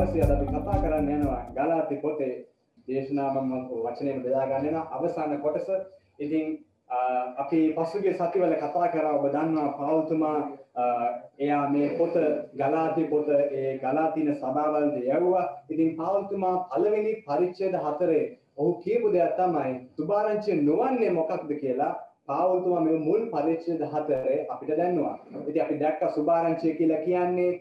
දවසේ අද අපි කතා කරන්න යනවා ගලාති පොතේ දේශනා මම වචනයෙන් බෙදා ගන්න යන අවසාන කොටස. ඉතින් අපි පසුගිය සතිවල කතා කරා ඔබ දන්නවා පෞල්තුමා එයා මේ පොත ගලාති පොත ඒ ගලාතින සභාවලට යවුවා. ඉතින් පෞල්තුමා පළවෙනි පරිච්ඡේද හතරේ ඔහු කියපු දෙයක් තමයි සුභාරංචිය නොවන්නේ මොකක්ද කියලා පාවුල්තුමා මේ මුල් පරිච්ඡේද හතරේ අපිට දැන්නවා. ඉතින් අපි දැක්ක සුභාරංචිය කියලා කියන්නේ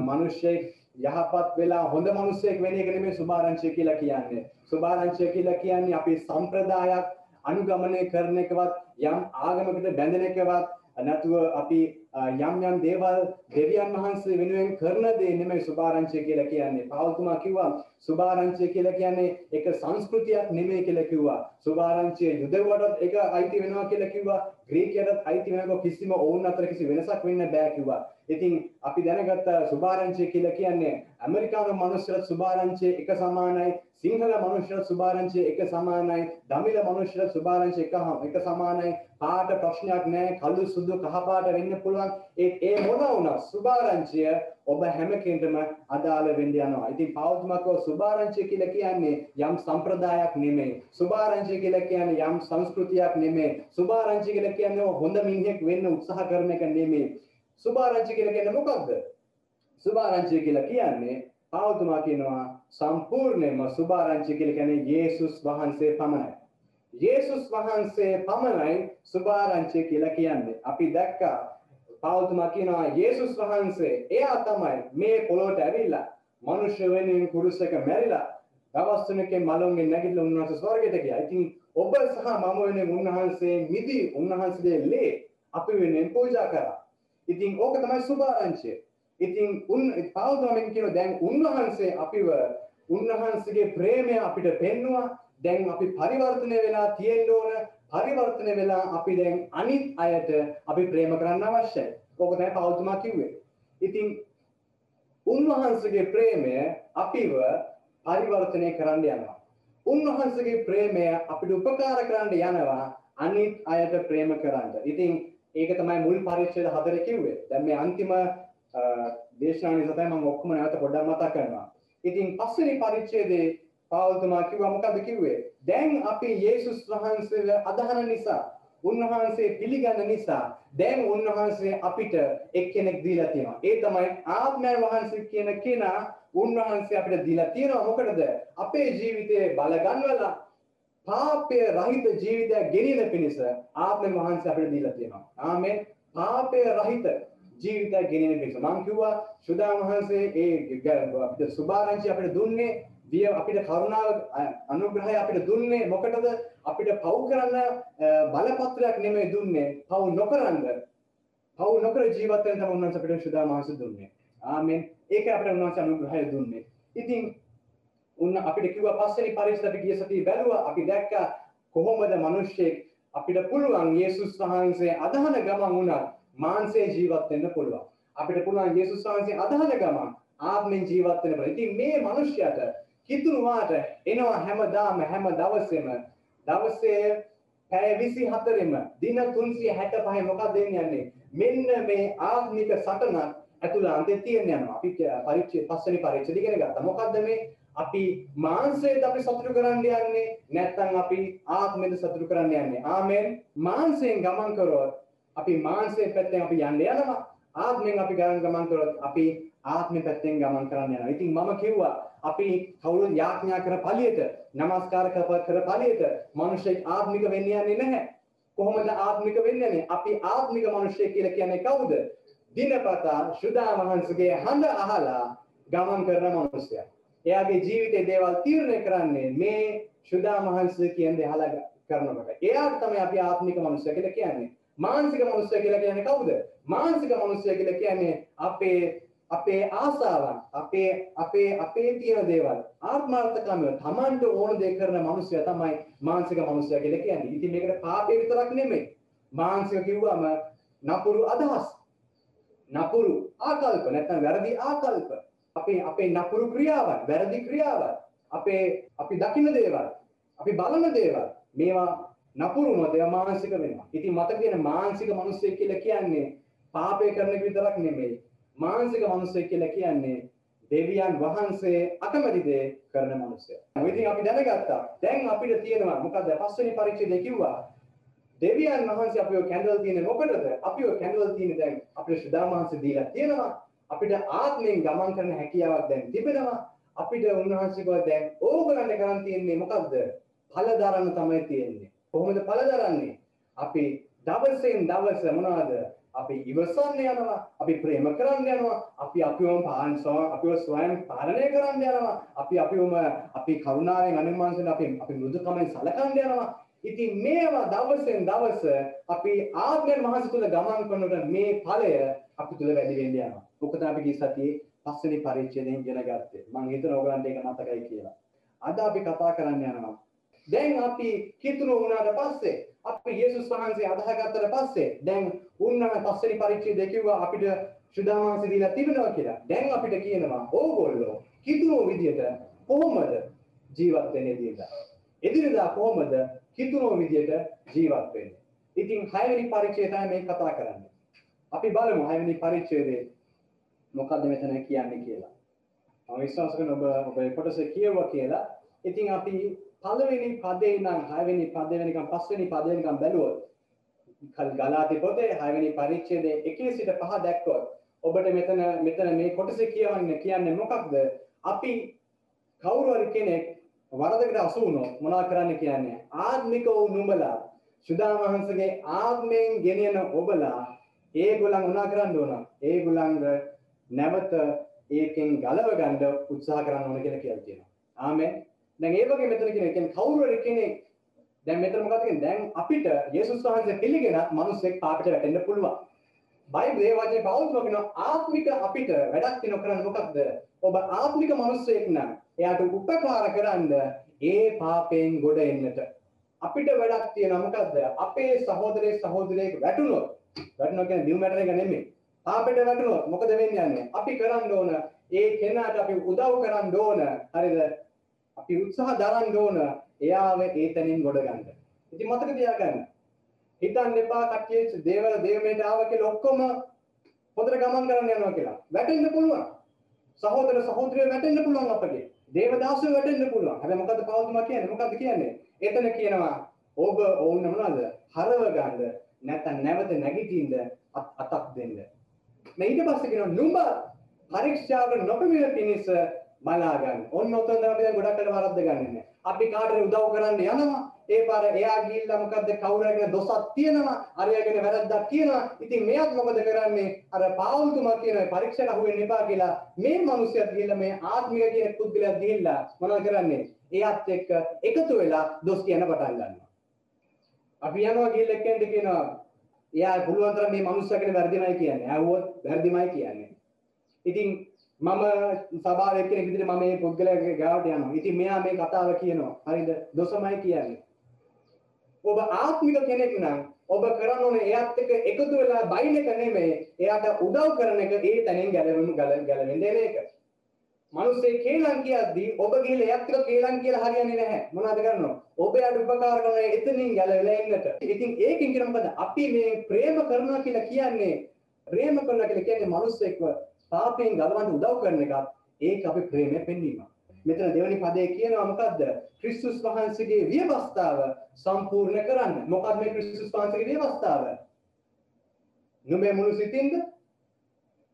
මිනිස්සෙක් යහපත් වෙලා හොඳ මිනිස්සෙක් වෙන එක නෙමෙයි සුභාරංචිය කියලා කියන්නේ. සුභාරංචිය කියලා කියන්නේ අපි සම්ප්‍රදායක් අනුගමනය කරන එකවත් යම් ආගමකට බැඳෙන එකවත් නැතුව අපි යම් යම් දේවල් දෙවියන් වහන්සේ වෙනුවෙන් කරන දේ නෙමෙයි සුභාරංචිය කියලා කියන්නේ. පාවුල්තුමා කිව්වා සුභාරංචිය කියලා කියන්නේ එක සංස්කෘතියක් නෙමෙයි කියලා කිව්වා. සුභාරංචිය යුදෙව්වටත් ඒක අයිති වෙනවා කියලා කිව්වා. ග්‍රීකයටත් අයිති වෙනකොට කිසිම ඔවුන් අතර කිසි වෙනසක් වෙන්න බෑ කිව්වා. ඉතින් අපි දැනගත්ත සුභාරංචිය කියලා කියන්නේ ඇමරිකානු මිනිස්සුන්ට සුභාරංචිය එක සමානයි. සිංහල මනුෂ්‍යයට සුභාරංචිය එක සමානයි. දමිළ මනුෂ්‍යයට සුභාරංචිය එක එක සමානයි. පාට ප්‍රශ්නයක් නැහැ. කළු සුදු කහ පාට වෙන්න පුළුවන්. ඒ ඒ මොන වුණත් සුභාරංචිය ඔබ හැම කෙනෙකුටම අදාළ වෙන්න යනවා. ඉතින් පෞද්ගලිකව සුභාරංචිය කියලා කියන්නේ යම් සම්ප්‍රදායක් නෙමෙයි. සුභාරංචිය කියලා කියන්නේ යම් සංස්කෘතියක් නෙමෙයි. සුභාරංචිය කියලා කියන්නේ හොඳ මිනිහෙක් වෙන්න උත්සාහ කරන එක නෙමෙයි. සුභාරංචිය කියලා කියන්නේ මොකක්ද? සුභාරංචිය කියලා කියන්නේ පෞද්ගලිකව කියනවා සම්පූර්ණයෙන්ම සුභාරංචිය කියලා කියන්නේ යේසුස් වහන්සේ පමණයි. යේසුස් වහන්සේ පමණයි සුභාරංචිය කියලා කියන්නේ. අපි දැක්කා පෞතුමා කියනවා යේසුස් වහන්සේ එයා තමයි මේ පොළොවට ඇවිල්ලා මනුෂ්‍ය වෙනුවෙන් කුරුසක මැරිලා දවස් තුනකින් මලොන්ගෙන් නැගිටලා උන්වහන්සේ ස්වර්ගයට ගියා. ඉතින් ඔබ සහ මම වෙනුවෙන් උන්වහන්සේ මිදි උන්වහන්සේගේ ලේ අපි වෙනුවෙන් පූජා කරා. ඉතින් ඕක තමයි සුභාරංචිය. ඉතින් උන් පෞතුමා කියන දැන් උන්වහන්සේ අපිව උන්වහන්සේගේ ප්‍රේමය අපිට පෙන්නවා. දැන් අපි පරිවර්තනය වෙලා තියෙන්න ඕන පරිවර්තනය වෙලා අපි දැන් අනිත් අයට අපි ප්‍රේම කරන්න අවශ්‍යයි. ඕක තමයි පෞල්තුමා කිව්වේ. ඉතින් උන්වහන්සේගේ ප්‍රේමය අපිව පරිවර්තනය කරන්න යනවා. උන්වහන්සේගේ ප්‍රේමය අපිට උපකාර කරන්න යනවා අනිත් අයට ප්‍රේම කරන්න. ඉතින් ඒක තමයි මුල් පරිච්ඡේද හතර කිව්වේ. දැන් මේ අන්තිම දේශනාව නිසා තමයි මම ඔක්කොම නැවත පොඩ්ඩක් මතක් කරනවා. ඉතින් පස්වෙනි පරිච්ඡේදයේ පාවල්තුමා කිව්වා මොකද කිව්වේ? දැන් අපි යේසුස් වහන්සේව අදහන නිසා, උන්වහන්සේ පිළිගන්න නිසා දැන් උන්වහන්සේ අපිට එක්කෙනෙක් දීලා තියෙනවා. ඒ තමයි ආත්මයන් වහන්සේ කියන කෙනා උන්වහන්සේ අපිට දීලා තියෙනවා. මොකටද? අපේ ජීවිතේ බල ගන්නවලා පාපය රහිත ජීවිතයක් ගෙනියන පිණිස ආත්මයන් වහන්සේ අපිට දීලා තියෙනවා. ආමෙන්. පාපය රහිත ජීවිතයක් ගෙනියන පිණිස මම කිව්වා සුදා වහන්සේ ඒ අපිට සුභාරංචි අපිට දුන්නේ දිය අපිට කරුණාව අනුග්‍රහය අපිට දුන්නේ මොකටද අපිට පව් කරන්න බලපත්‍රයක් නෙමෙයි දුන්නේ පව් නොකරන්න පව් නොකර ජීවත් වෙන තමයි උන්වහන්සේ අපිට සුදා මාස දුන්නේ ආමෙන් ඒක අපිට උන්වහන්සේ අනුග්‍රහය දුන්නේ ඉතින් උන්න අපිට කිව්වා පස්වෙනි පරිස්සම අපි ගිය සතියේ බැලුවා. අපි දැක්කා කොහොමද මිනිස්සෙක් අපිට පුළුවන් යේසුස් වහන්සේ අදහන ගමන් වුණත් මාංශයේ ජීවත් වෙන්න පුළුවන්. අපිට පුළුවන් යේසුස් වහන්සේ අදහන ගමන් ආත්මෙන් ජීවත් වෙන්න පුළුවන්. ඉතින් මේ මිනිස්යාට කිතුරුවාට එනවා හැමදාම හැම දවසෙම. දවසේ පැය 24ෙම දින 365 මොකක්ද යන්නේ? මෙන්න මේ ආත්මික සටන ඇතුළාන්තේ තියෙන යනවා. අපි පරීක්ෂේ පස්වෙනි පරීක්ෂේ ඉගෙන ගත්තා. මොකද්ද මේ අපි මාංශයට අපි සතුටු කරන්න යන්නේ නැත්නම් අපි ආත්මෙද සතුටු කරන්න යන්නේ ආමෙන් මාංශයෙන් ගමන් කරොත් අපි මාංශයෙන් පැත්තෙන් අපි යන්න යනවා ආත්මෙන් අපි ගමන් කරොත් අපි ආත්මෙ පැත්තෙන් ගමන් කරන්න යනවා ඉතින් මම කිව්වා අපි කවුරුන් යාඥා කර ඵලියට নমස්කාර කර ඵලියට මිනිස්සෙක් ආත්මික වෙන්න යන්නේ නැහැ. කොහොමද ආත්මික වෙන්නේ? අපි ආත්මික මිනිස්සෙක් කියලා කියන්නේ කවුද? දිනපතා සුදා මහන්සගේ හඬ අහලා ගමන් කරන මිනිසයා. එයාගේ ජීවිතේ දේවල් තීරණය කරන්නේ මේ සුදා මහන්සිය කියන දේ අහලා කරනකොට. එයාට තමයි අපි ආත්මික මිනිස්සයා කියලා කියන්නේ. මානසික මිනිස්සයා කියලා කියන්නේ කවුද? මානසික මිනිස්සයා කියලා කියන්නේ අපේ අපේ ආසාවන් අපේ අපේ අපේ තියෙන දේවල් ආත්මාර්ථකාමීව Tamanට ඕන දේ කරන මිනිස්සයා තමයි මානසික මිනිස්සයා කියලා කියන්නේ. ඉතින් මේකට පාපේ විතරක් නෙමෙයි. මානසික කිව්වම නපුරු අදහස්. නපුරු ආකල්ප නැත්නම් වැරදි ආකල්ප. අපේ අපේ නපුරු ක්‍රියාවන්, වැරදි ක්‍රියාවන්, අපේ අපි දකින්න දේවල්, අපි බලන දේවල් මේවා නපුරුම දේව මානසික වෙනවා. ඉතින් මට කියන මානසික මිනිස්සෙක් කියලා කියන්නේ පාපය කරන එක විතරක් නෙමෙයි. මානසික මනුස්සයෙක් කියලා කියන්නේ දෙවියන් වහන්සේ අකමැති දේ කරන මනුස්සය. ඉතින් අපි දැනගත්තා. දැන් අපිට තියෙනවා මොකද පස්වෙනි පරීක්ෂණය කිව්වා. දෙවියන් වහන්සේ අපිව කැඳවලා තියෙන්නේ මොකටද? අපිව කැඳවලා තියෙන්නේ දැන් අපිට ශ්‍රද්ධා වහන්සේ දීලා තියෙනවා. අපිට ආත්මයෙන් ගමන් කරන හැකියාවක් දැන් තිබෙනවා. අපිට උන්වහන්සේ කිව්වා දැන් ඕගලන්ට කරන් තියෙන්නේ මොකද්ද? ඵල දරන්න තමයි තියෙන්නේ. කොහොමද ඵල දරන්නේ? අපි දවසෙන් දවස මොනවද? අපි ඉවසන්න යනවා අපි ප්‍රේම කරන්න යනවා අපි අපිවම පාන්සෝ අපිව ස්වයං පාලනය කරන්න යනවා අපි අපිවම අපි කරුණාවෙන් අනුමානසෙන් අපි අපි මෘදුකමෙන් සලකන්න යනවා ඉතින් මේවා දවසෙන් දවස අපි ආත්මයන් වහන්සේ තුල ගමන් කරනකොට මේ ඵලය අපි තුල වැඩි වෙන්න යනවා. ඔක තමයි අපි ගිය සතියේ පස්වෙනි පරිච්ඡේදයෙන් ඉගෙන ගත්තේ. මම හිතන ඕගලන්ට ඒක මතකයි කියලා. අද අපි කතා කරන්න යනවා. දැන් අපි කිතුණු වුණාට පස්සේ අපි යේසුස් වහන්සේ අදහගත්තට පස්සේ දැන් උන්නම පස්වෙනි පරිච්ඡේදය කිව්වා අපිට ශ්‍රද්ධාවන්සේ දීලා තිබෙනවා කියලා. දැන් අපිට කියනවා ඕගොල්ලෝ කිතුණු විදියට කොහොමද ජීවත් වෙන්නේ කියලා. එදිනදා කොහොමද කිතුණු විදියට ජීවත් වෙන්නේ. ඉතින් හයවෙනි පරිච්ඡේදය තමයි මේ කතා කරන්නේ. අපි බලමු හයවෙනි පරිච්ඡේදයේ මොකද්ද මෙතන කියන්නේ කියලා. මම විශ්වාස කරන ඔබ ඔබ කොටස කියවුවා කියලා. ඉතින් අපි පළවෙනි පදේ ඉඳන් හයවෙනි පදේ වෙනකම් පස්වෙනි පදේ වෙනකම් බැලුවොත් ගලාති පොතේ හයවෙනි පරිච්ඡේදයේ එකේ සිට පහ දැක්කොත් ඔබට මෙතන මෙතන මේ කොටසේ කියවන්නේ කියන්නේ මොකක්ද? අපි කවුරු හරි කෙනෙක් වරදකට අසු වුණොත් මොනවා කරන්න කියන්නේ? ආත්මික වූ නුඹලා සුදා වහන්සේගේ ආත්මයෙන් ගෙනියන ඔබලා ඒගොල්ලන් මොනවා කරන්න ඕන? ඒගොල්ලන්ව නැවත ඒකෙන් ගලව ගන්න උත්සාහ කරන්න ඕන කියලා කියලා තියෙනවා. ආමෙන්. දැන් ඒ වගේ මෙතන කියන කියන්නේ කවුරු හරි කෙනෙක් දැන් මෙතන මොකද කියන්නේ දැන් අපිට යේසුස් වහන්සේ පිළිගෙන මිනිස්සෙක් පාපට වැටෙන්න පුළුවන්. බයිබලයේ වචනේ පවුල්ම කියන ආත්මික අපිට වැඩක් වෙන කරන්නේ මොකක්ද? ඔබ ආත්මික මිනිස්සෙක් නම් එයාට උපකාර කරන්න ඒ පාපයෙන් ගොඩ එන්නට. අපිට වැඩක් තියෙනවා මොකද්ද? අපේ සහෝදරයෙක් සහෝදරියෙක් වැටුනොත් වැටුණා කියන්නේ දියු මැටර එක නෙමෙයි. පාපෙට වැටුනොත් මොකද වෙන්නේ යන්නේ? අපි කරන්න ඕන ඒ කෙනාට අපි උදව් කරන්න ඕන. හරිද? අපි උත්සාහ දරන්න ඕන එයාව ඒ තැනින් ගොඩ ගන්න. ඉතින් මතක තියාගන්න. හිතන්න එපා කට්ටිය දේවල දේවමේට ආව කියලා ඔක්කොම හොඳට ගමන් කරන්න යනවා කියලා. වැටෙන්න පුළුවන්. සහෝදර සහෝදරියෝ වැටෙන්න පුළුවන් අපගේ. දේවදාසයෝ වැටෙන්න පුළුවන්. හැබැයි මොකද්ද පවතුමා කියන්නේ? මොකද්ද කියන්නේ? එතන කියනවා ඔබ ඔවුන් මොනවද? හරව ගන්න නැත්නම් නැවත නැගිටින්න අතක් දෙන්න. මේ ඊට පස්සේ කියනවා නුඹ පරීක්ෂාවට නොපෙමිණ පිණිස බලා ගන්න. ඔන්න ඔතන තමයි අපි දැන් ගොඩක් අය වරද්ද ගන්නෙ. අපි කාටද උදව් කරන්න යනවා. ඒ පාර එයා ගිහිල්ලා මොකද්ද කවුරුහරි දොසක් තියෙනවා. අරයාගෙන වැරද්දක් කියනවා. ඉතින් මෙයාත් මොකද කරන්නේ? අර පාවුල්තුමා කියන පරීක්ෂණ අහුවෙන්න එපා කියලා මේ මිනිස්සුත් ගිහිල්ලා මේ ආත්මික කියන පුද්ගලයා ගිහිල්ලා මොනවද කරන්නේ? එයාත් එක්ක එකතු වෙලා දොස් කියන පටන් ගන්නවා. අපි යනවා ගිහිල්ලා එක්කෙන්ට කියනවා එයා පුළුවන් තරම් මේ මිනිස්සුගෙන වැරදිමයි කියන්නේ. ඇහුවොත් වැරදිමයි කියන්නේ. ඉතින් මම සභාව එක්කෙනෙක් විදිහට මම මේ පුද්ගලයාගේ ගාවට යනවා. ඉතින් මෙයා මේ කතාව කියනවා. හරිද? දොසමයි කියන්නේ. ඔබ ආත්මික කෙනෙක් නම් ඔබ කරන්න ඕනේ එයාත් එක්ක එකතු වෙලා බයින් එක නෙමෙයි. එයාට උදව් කරන එක ඒ තැනින් ගැලවෙන්න ගැලවෙන්න දෙන එක. මිනිස්සේ කේලම් කියද්දී ඔබ ගිහලා එයාත් එක්ක කේලම් කියලා හරියන්නේ නැහැ. මොනවද කරනව? ඔබ යාට උපකාර කරන එතනින් ගැලවෙලා ඉන්නට. ඉතින් ඒකෙන් කියන මොකද? අපි මේ ප්‍රේම කරනවා කියලා කියන්නේ ප්‍රේම කරනවා කියලා කියන්නේ මිනිස්සෙක්ව පාපයෙන් ගලවන්න උදව් කරන එකත් ඒක අපි ප්‍රේමය පෙන්වීම. මෙතන දෙවනි පදයේ කියනවා මොකද්ද? ක්‍රිස්තුස් වහන්සේගේ විවස්ථාව සම්පූර්ණ කරන්න. මොකක්ද මේ ක්‍රිස්තුස් වහන්සේගේ විවස්ථාව? නුඹේ මුළු සිතින්ද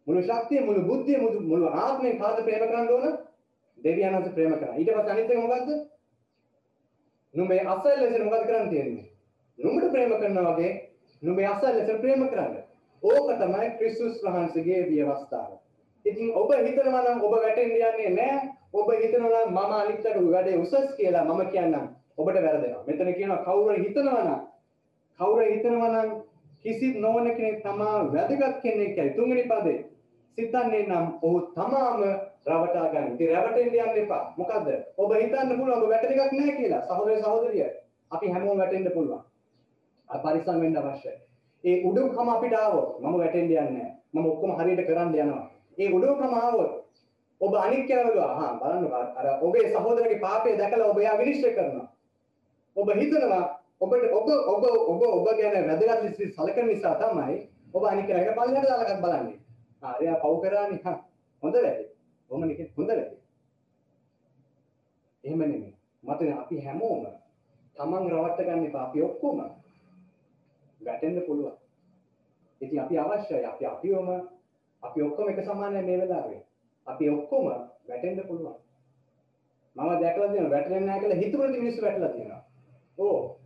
මුළු ශක්තිය මුළු බුද්ධිය මුළු ආත්මයෙන් කාද ප්‍රේම කරන්න ඕන? දෙවියන් වහන්සේ ප්‍රේම කරා. ඊට පස්සේ අනිත් එක මොකද්ද? නුඹේ අසල් ලෙස මොකද කරන්න තියෙන්නේ? නුඹට ප්‍රේම කරනවා වගේ නුඹේ අසල් ලෙස ප්‍රේම කරන්න. ඕක තමයි ක්‍රිස්තුස් වහන්සේගේ විවස්ථාව. ඉතින් ඔබ හිතනවා නම් ඔබ වැටෙන්න යන්නේ නැහැ. ඔබ හිතනවා නම් මම අනිත්ට වැඩේ උසස් කියලා මම කියන්නම්. ඔබට වැරදෙනවා. මෙතන කියනවා කවුරු හිතනවා නම් කවුරු හිතනවා නම් කිසිත් නොවන කෙනෙක් තමා වැදගත් කෙනෙක් කියලා. තුන්වෙනි පදේ සිතන්නේ නම් ඔහු තමාම රවටා ගන්න. ඉතින් රැවටෙන්න යන්න එපා. මොකද්ද? ඔබ හිතන්න පුළුවන් ඔබ වැටෙන එකක් නැහැ කියලා. සහෝදර සහෝදරිය. අපි හැමෝම වැටෙන්න පුළුවන්. පරිස්සම් වෙන්න අවශ්‍යයි. ඒ උඩුකම අපිට ආවොත් මම වැටෙන්න යන්නේ නැහැ. මම ඔක්කොම හරියට කරන්න යනවා. ඒ උඩුකම ආවොත් ඔබ අනික් කෙනාට අහා බලන්න අර ඔබේ සහෝදරගේ පාපය දැකලා ඔබ එයා විනිශ්චය කරනවා. ඔබ හිතනවා ඔබට ඔබ ඔබ ඔබ ඔබ ගැන වැදගත් ලෙස සැලකෙන නිසා තමයි ඔබ අනික් කෙනාට පල්ලෙහාට දාලා බලන්නේ. ආ එයා පව් කරානේ. හා හොඳ වැඩේ. කොහොමද කියන්නේ හොඳ වැඩේ. එහෙම නෙමෙයි. මතන අපි හැමෝම තමන් රවට්ට ගන්න එපා. අපි ඔක්කොම වැටෙන්න පුළුවන්. ඉතින් අපි අවශ්‍යයි අපි අපිවම අපි ඔක්කොම එක සමානයි මේ වෙලාවේ. අපි ඔක්කොම වැටෙන්න පුළුවන්. මම දැකලා තියෙනවා වැටෙන්නේ නැහැ කියලා හිතුවොත් මිනිස්සු වැටලා තියෙනවා. ඕ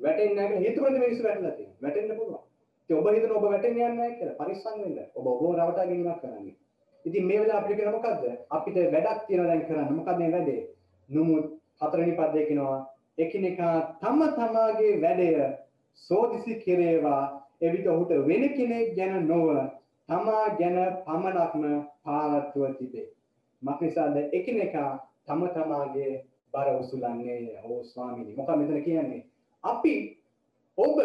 වැටෙන්නේ නැහැ කියලා හිතුවොත් මිනිස්සු වැටලා තියෙනවා. වැටෙන්න පුළුවන්. ඉතින් ඔබ හිතන ඔබ වැටෙන්නේ නැහැ කියලා පරිස්සම් වෙන්න. ඔබ ඔබව රවටා ගැනීමක් කරන්නේ. ඉතින් මේ වෙලාව අපිට කරන මොකද්ද? අපිට වැඩක් තියෙනවා දැන් කරන්න. මොකක්ද මේ වැඩේ? නුමුත් හතරවෙනි පදයේ කියනවා එකිනෙකා තම තමාගේ වැඩය සෝදිසි කෙරේවා එවිට ඔහුට වෙන කෙනෙක් ගැන නොව තමා ගැන පමණක්ම පාරත්ව තිබේ. මක්නිසාද එකිනෙකා තම තමාගේ බර උසුලන්නේ ඕ ස්වාමීනි. මොකක්ද මෙතන කියන්නේ? අපි ඔබ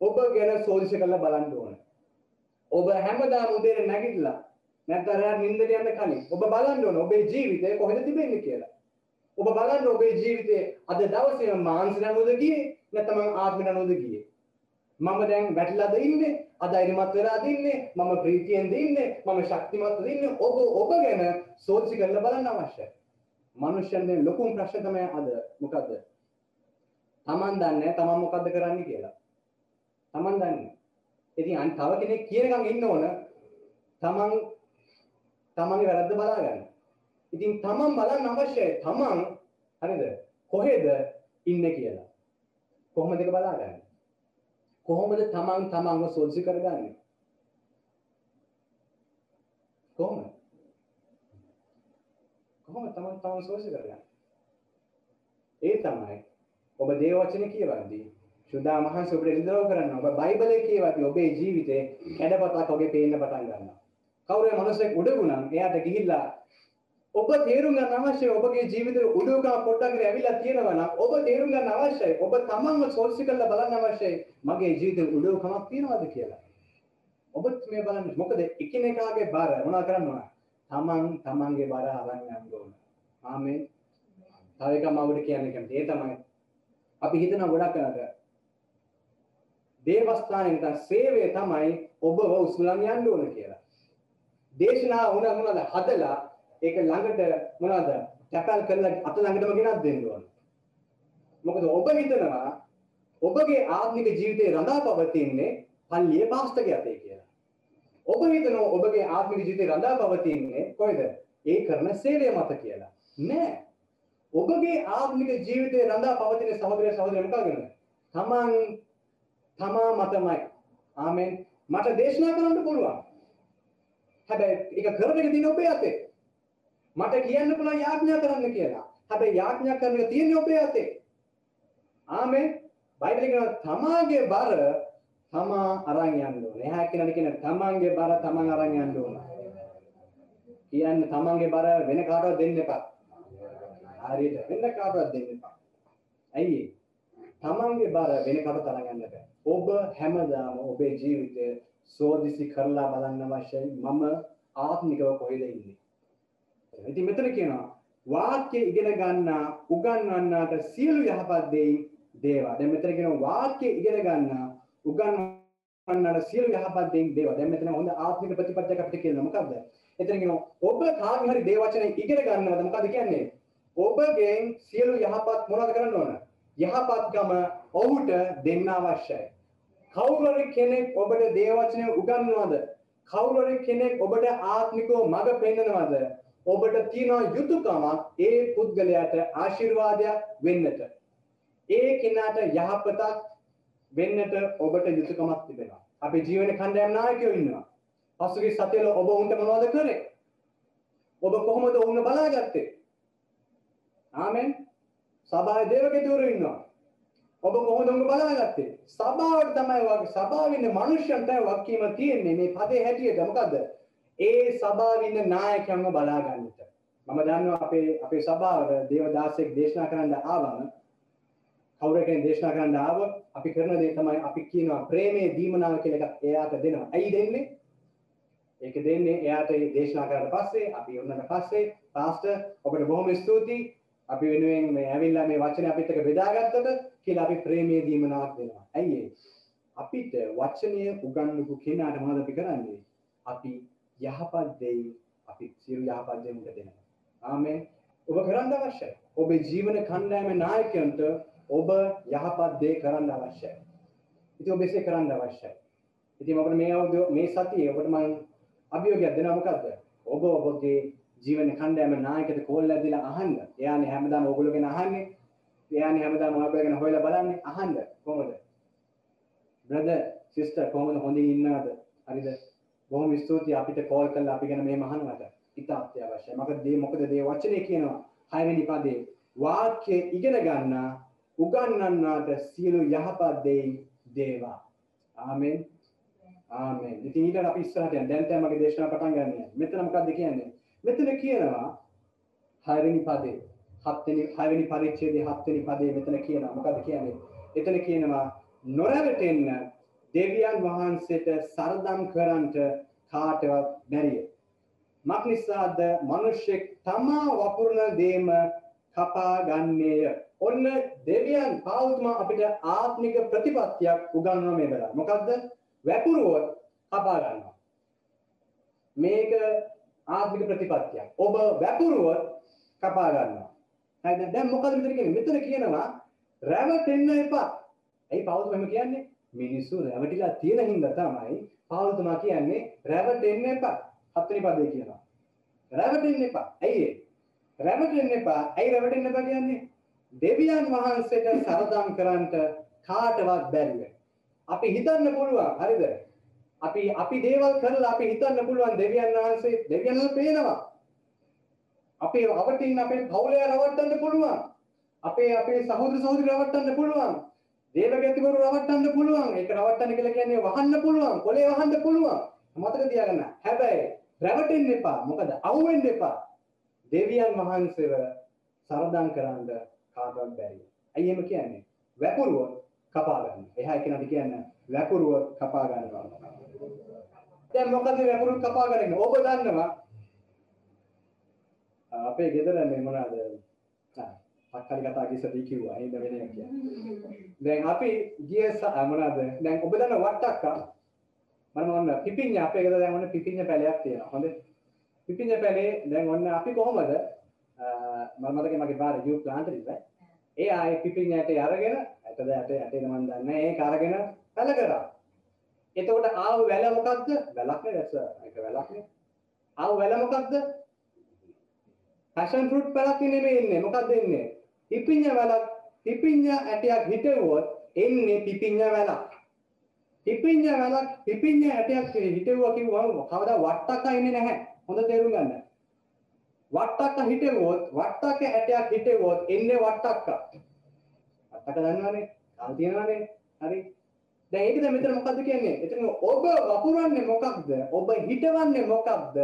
ඔබ ගැන සෝදිස කරලා බලන්න ඕන. ඔබ හැමදාම උදේට නැගිටලා නැත්නම් රෑ නිින්දට යන්න කලින් ඔබ බලන්න ඕන ඔබේ ජීවිතය කොහෙද තිබෙන්නේ කියලා. ඔබ බලන්න ඔබේ ජීවිතේ අද දවසේ මානසික නනුවද ගියේ නැත්නම් ආත්ම නනුවද ගියේ. මම දැන් වැටිලාද ඉන්නේ අධෛර්යමත් වෙලාද ඉන්නේ මම ප්‍රීතියෙන්ද ඉන්නේ මම ශක්තිමත්ද ඉන්නේ ඔබ ඔබ ගැන සෝචි කරලා බලන්න අවශ්‍යයි. මනුෂ්‍යයන්ගේ ලොකුම ප්‍රශ්න තමයි අද මොකද්ද? Taman දන්නේ Taman මොකද්ද කරන්නේ කියලා. Taman දන්නේ. ඉතින් අන් තව කෙනෙක් කියනකම් ඉන්න ඕන Taman තමන්ගේ වැරද්ද බලා ගන්න. ඉතින් තමන් බලන්න අවශ්‍යයි තමන් හරිද කොහෙද ඉන්නේ කියලා. කොහොමද ඒක බලාගන්නේ? කොහොමද තමන් තමන්ව සෝල්සි කරගන්නේ? කොහොමද? කොහොමද තමන් තමන් සෝල්සි කරගන්නේ? ඒ තමයි ඔබ දේව වචනේ කියවද්දී සුදා මහන්සි ඔබට ඉදරව කරන්න. ඔබ බයිබලයේ කියවද්දී ඔබේ ජීවිතේ කැඩපතක් ඔබේ පේන්න පටන් ගන්නවා. කවුරු මනුස්සෙක් උඩගුණම් එයාට ගිහිල්ලා ඔබ තේරුම් ගන්න අවශ්‍යයි ඔබගේ ජීවිතේ උඩුකම පොඩ්ඩක් ඇවිල්ලා තියෙනවා නම් ඔබ තේරුම් ගන්න අවශ්‍යයි. ඔබ තමන්ව සෝල්සි කරලා බලන්න අවශ්‍යයි. මගේ ජීවිතේ උඩුකමක් තියෙනවද කියලා. ඔබත් මේ බලන්න මොකද? එකිනෙකාගේ බර. මොනවා කරන්න ඕන? තමන් තමන්ගේ බර අරන් යන්න ඕන. ආමෙන්. තව එකක් මම ඔබට කියන්න කැමති ඒ තමයි අපි හිතන ගොඩක් අය දේවස්ථානයේ නැත්නම් සේවය තමයි ඔබව උස්ලම් යන්න ඕන කියලා දේශනා වුණ මොනවද හදලා ඒක ළඟට මොනවද තැපල් කරලා අත ළඟටම ගෙනත් දෙන්න ඕන. මොකද ඔබ හිතනවා ඔබගේ ආත්මික ජීවිතේ රඳා පවතින්නේ පල්ලියේ පාස්ටර්ගේ අතේ කියලා. ඔබ හිතනවා ඔබගේ ආත්මික ජීවිතේ රඳා පවතින්නේ කොහෙද? ඒ කරන සේවය මත කියලා. නෑ. ඔබගේ ආත්මික ජීවිතේ රඳා පවතින සහෝදරය සහෝදරිය මොකක්ද? තමන් තමා මතමයි. ආමෙන්. මට දේශනා කරන්න පුළුවන්. හැබැයි ඒක කරන එක තියෙන ඔබේ අතේ. මට කියන්න පුළුවන් යාඥා කරන්න කියලා. හැබැයි යාඥා කරන එක තියෙන්නේ ඔබේ අතේ. ආමෙන්. බයිබලේ කියන තමාගේ බර තමා අරන් යන්න ඕනේ. එහා කෙනාට කියන තමන්ගේ බර තමන් අරන් යන්න ඕන. කියන්නේ තමන්ගේ බර වෙන කාටවත් දෙන්න එපා. හරියට වෙන කාටවත් දෙන්න එපා. ඇයි තමන්ගේ බර වෙන කාටවත් අරන් යන්න බෑ. ඔබ හැමදාම ඔබේ ජීවිතය සෝදිසි කරලා බලන්න අවශ්‍යයි මම ආත්මිකව කොහෙද ඉන්නේ. ඉතින් මෙතන කියනවා වාක්‍ය ඉගෙන ගන්නා උගන්වන්නාට සියලු යහපත් දෙයින් දේවා. දැන් මෙතන කියනවා වාක්‍ය ඉගෙන ගන්නා උගන්වන්නාට සියලු යහපත් දෙයින් දේවා. දැන් මෙතන හොඳ ආත්මික ප්‍රතිපත්තියක් අපිට කියනවා මොකද්ද? එතන කියනවා ඔබ කාගේ හරි දේ වචනේ ඉගෙන ගන්නවද මොකද්ද කියන්නේ? ඔබගෙන් සියලු යහපත් මොනවද කරන්න ඕන? යහපත්කම ඔහුට දෙන්න අවශ්‍යයි. කවුරුහරි කෙනෙක් ඔබට දේවචනය උගන්වනවද? කවුරුහරි කෙනෙක් ඔබට ආත්මිකව මඟ පෙන්වනවද? ඔබට තියෙන යුතුයකමක් ඒ පුද්ගලයාට ආශිර්වාදයක් වෙන්නට. ඒ කෙනාට යහපතක් වෙන්නට ඔබට යුතුයකමක් තිබෙනවා. අපේ ජීවන කණ්ඩායම් නායකයෝ ඉන්නවා. පසුගිය සතියල ඔබ උන්ට මොනවද කරේ? ඔබ කොහොමද උන්ව බලාගත්තේ? ආමෙන්. සභාවේ දේවකතුරු ඉන්නවා. ඔබ කොහොමද උඹ බලාගත්තේ? සභාවට තමයි වගේ සභාවේ ඉන්න මිනිස්සුන් තමයි වක්කීම තියෙන්නේ මේ පදේ හැටියට මොකද්ද? ඒ සභාවේ ඉන්න නායකයන්ව බලා ගන්නට. මම දන්නවා අපේ අපේ සභාවට දේවදාසෙක් දේශනා කරන්න ආවම කවුරු කෙනෙක් දේශනා කරන්න ආව අපි කරන දේ තමයි අපි කියනවා ප්‍රේමයේ දීමනාව කියලා එකක් එයාට දෙනවා. ඇයි දෙන්නේ? ඒක දෙන්නේ එයාට දේශනා කරලා පස්සේ අපි උන්නට පස්සේ පාස්ටර් ඔබට බොහොම ස්තුතියි අපි වෙනුවෙන් මේ ඇවිල්ලා මේ වචනේ අපිත් එක්ක බෙදාගත්තට කියලා අපි ප්‍රේමයේ දීමනාවක් දෙනවා. ඇයි අපිට වචනය උගන්වපු කෙනාට මොනවද අපි කරන්නේ? අපි යහපත් දෙයි අපි සියලු යහපත් දේ මුට දෙනවා. ආමෙන්. ඔබ කරන්න අවශ්‍යයි. ඔබේ ජීවන කණ්ඩායමේ නායකයන්ට ඔබ යහපත් දේ කරන්න අවශ්‍යයි. ඉතින් ඔබ එසේ කරන්න අවශ්‍යයි. ඉතින් ඔබට මේ අවුරුදු මේ සතියේ ඔබට මම අභියෝගයක් දෙනවා මොකද්ද? ඔබ ඔබගේ ජීවන කණ්ඩායම නායකයට කෝල් ඇදලා අහන්න. එයානේ හැමදාම ඔයගොල්ලෝ ගැන අහන්නේ. එයානේ හැමදාම ඔයගොල්ලෝ ගැන හොයලා බලන්නේ අහන්න කොහොමද? බ්‍රදර් සිස්ටර් කොහොමද හොඳින් ඉන්නවද? හරිද? බොහොම ස්තුතියි අපිට කෝල් කරලා අපි ගැන මෙහෙම අහනවට. ඉතා අත්‍යවශ්‍යයි. මොකද මේ මොකද මේ වචනේ කියනවා හයවෙනි පදේ වාක්‍ය ඉගෙන ගන්නා උගන්වන්නාට සියලු යහපත් දෙයි දේවා. ආමෙන්. ආමෙන්. ඉතින් ඊට අපි ඉස්සරහට යන්න. දැන් තමයි මගේ දේශනාව පටන් ගන්න. මෙතන මොකද්ද කියන්නේ? මෙතන කියනවා හයවෙනි පදේ හත්වෙනි හයවෙනි පරිච්ඡේදයේ හත්වෙනි පදේ මෙතන කියනවා. මොකද්ද කියන්නේ? එතන කියනවා නොරැවටෙන්න දෙවියන් වහන්සේට සරදම් කරන්නට කාටවත් බැරිය. මක් නිසාද මිනිස්සෙක් තමා වපුරන දේම කපා ගන්නේය. ඔන්න දෙවියන් පාවුතුමා අපිට ආත්මික ප්‍රතිපත්තියක් උගන්වනවා මේ වෙලාව. මොකද්ද? වැපුරුවොත් කපා ගන්නවා. මේක ආත්මික ප්‍රතිපත්තියක්. ඔබ වැපුරුවොත් කපා ගන්නවා. හරිද? දැන් මොකද මෙතන කියන්නේ? මෙතන කියනවා රැවටෙන්න එපා. ඇයි පාවුතුමා එහෙම කියන්නේ? මිනිස්සු රැවටිලා තියෙන හින්දා තමයි පාවුතුමා කියන්නේ රැවටෙන්න එපා. හත්වෙනි පදේ කියනවා. රැවටෙන්න එපා. ඇයි ඒ? රැවටෙන්න එපා. ඇයි රැවටෙන්න එපා කියන්නේ? දෙවියන් වහන්සේට සරදම් කරන්නට කාටවත් බැරිව. අපි හිතන්න පුළුවන් හරිද? අපි අපි දේවල් කරලා අපි හිතන්න පුළුවන් දෙවියන් වහන්සේ දෙවියන් වහන්සේ පේනවා. අපේ අවටින් අපේ පවුලේ රවට්ටන්න පුළුවන්. අපේ අපේ සහෝදර සහෝදරි රවට්ටන්න පුළුවන්. දේවගතිවරු රවට්ටන්න පුළුවන්. ඒක රවට්ටන්න කියලා කියන්නේ වහන්න පුළුවන්. කොලේ වහන්න පුළුවන්. මතක තියාගන්න. හැබැයි රැවටෙන්න එපා. මොකද අවුෙන්න එපා. දෙවියන් වහන්සේව සරදම් කරන්න කාටවත් බැරි. ඇයි එහෙම කියන්නේ? වැපුරුව කපා ගන්න. එහා එකිනෙකට කියන්නේ වැපුරුව කපා ගන්නවා. දැන් මොකද වැපුරුව කපා ගන්න? ඔබ දන්නවා අපේ ගෙදර මේ මොනවාද? පක්කලි කතා කිසදී කිව්වා. ඒ වෙන එක කියන්නේ. දැන් අපි ගිය මොනවාද? දැන් ඔබ දන්න වට්ටක්කා මම ඔන්න පිපිඤ්ඤා අපේ ගෙදර දැන් ඔන්න පිපිඤ්ඤා පැලයක් තියෙනවා. හොඳේ. පිපිඤ්ඤා පැලේ දැන් ඔන්න අපි කොහොමද මම මතකයි මගේ බාර යූ ප්ලාන්ට් එකේ ඒ ආයේ පිපිඤ්ඤාට අරගෙන ඇටද ඇට ඇටේද මන් දන්නේ ඒක අරගෙන පැල කරා. එතකොට ආව වැල මොකද්ද? වැලක් නේ දැස. ඒක වැලක් නේ. ආව වැල මොකද්ද? පැෂන් ෆෘට් පැලක් නෙමෙයි ඉන්නේ. මොකද්ද ඉන්නේ? පිපිඤ්ඤා වැලක්. පිපිඤ්ඤා ඇටයක් හිටවුවොත් එන්නේ පිපිඤ්ඤා වැලක්. පිපිඤ්ඤා වැලක් පිපිඤ්ඤා ඇටයක් හිටවුවා කිව්වම කවදා වට්ටක්ක ඉන්නේ නැහැ. හොඳ තේරුම් ගන්න. වට්ටක්ක හිටවුවොත් වට්ටක්ක ඇටයක් හිටවුවොත් එන්නේ වට්ටක්ක. වට්ටක්ක දන්නවනේ. කාල් තියනවනේ. හරි. දැන් ඒකද මෙතන මොකද්ද කියන්නේ? එතන ඔබ වපුරන්නේ මොකක්ද? ඔබ හිටවන්නේ මොකක්ද?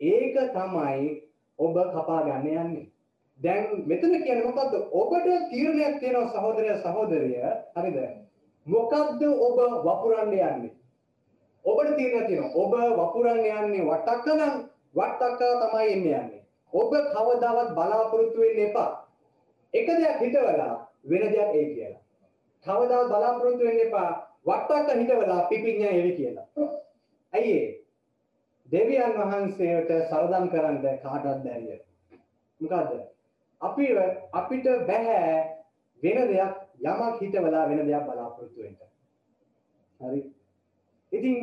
ඒක තමයි ඔබ කපා ගන්න යන්නේ. දැන් මෙතන කියන්නේ මොකද්ද? ඔබට තීරණයක් තියෙනවා සහෝදරය සහෝදරිය. හරිද? මොකක්ද ඔබ වපුරන්න යන්නේ? ඔබට තීරණයක් තියෙනවා. ඔබ වපුරන්න යන්නේ වට්ටක්ක නම් වට්ටක්ක තමයි එන්නේ යන්නේ. ඔබ කවදාවත් බලාපොරොත්තු වෙන්න එපා. එක දෙයක් හිතවලා වෙන දෙයක් ඒ කියලා. කවදාවත් බලාපොරොත්තු වෙන්න එපා. වට්ටක්ක හිතවලා පිපිඤ්ඤා එවි කියලා. ඇයි ඒ? දෙවියන් වහන්සේට සරදම් කරන්න කාටවත් බැරිය. මොකද්ද? අපි අපිට බෑ වෙන දෙයක් යමක් හිතවලා වෙන දෙයක් බලාපොරොත්තු වෙන්න. හරි. ඉතින්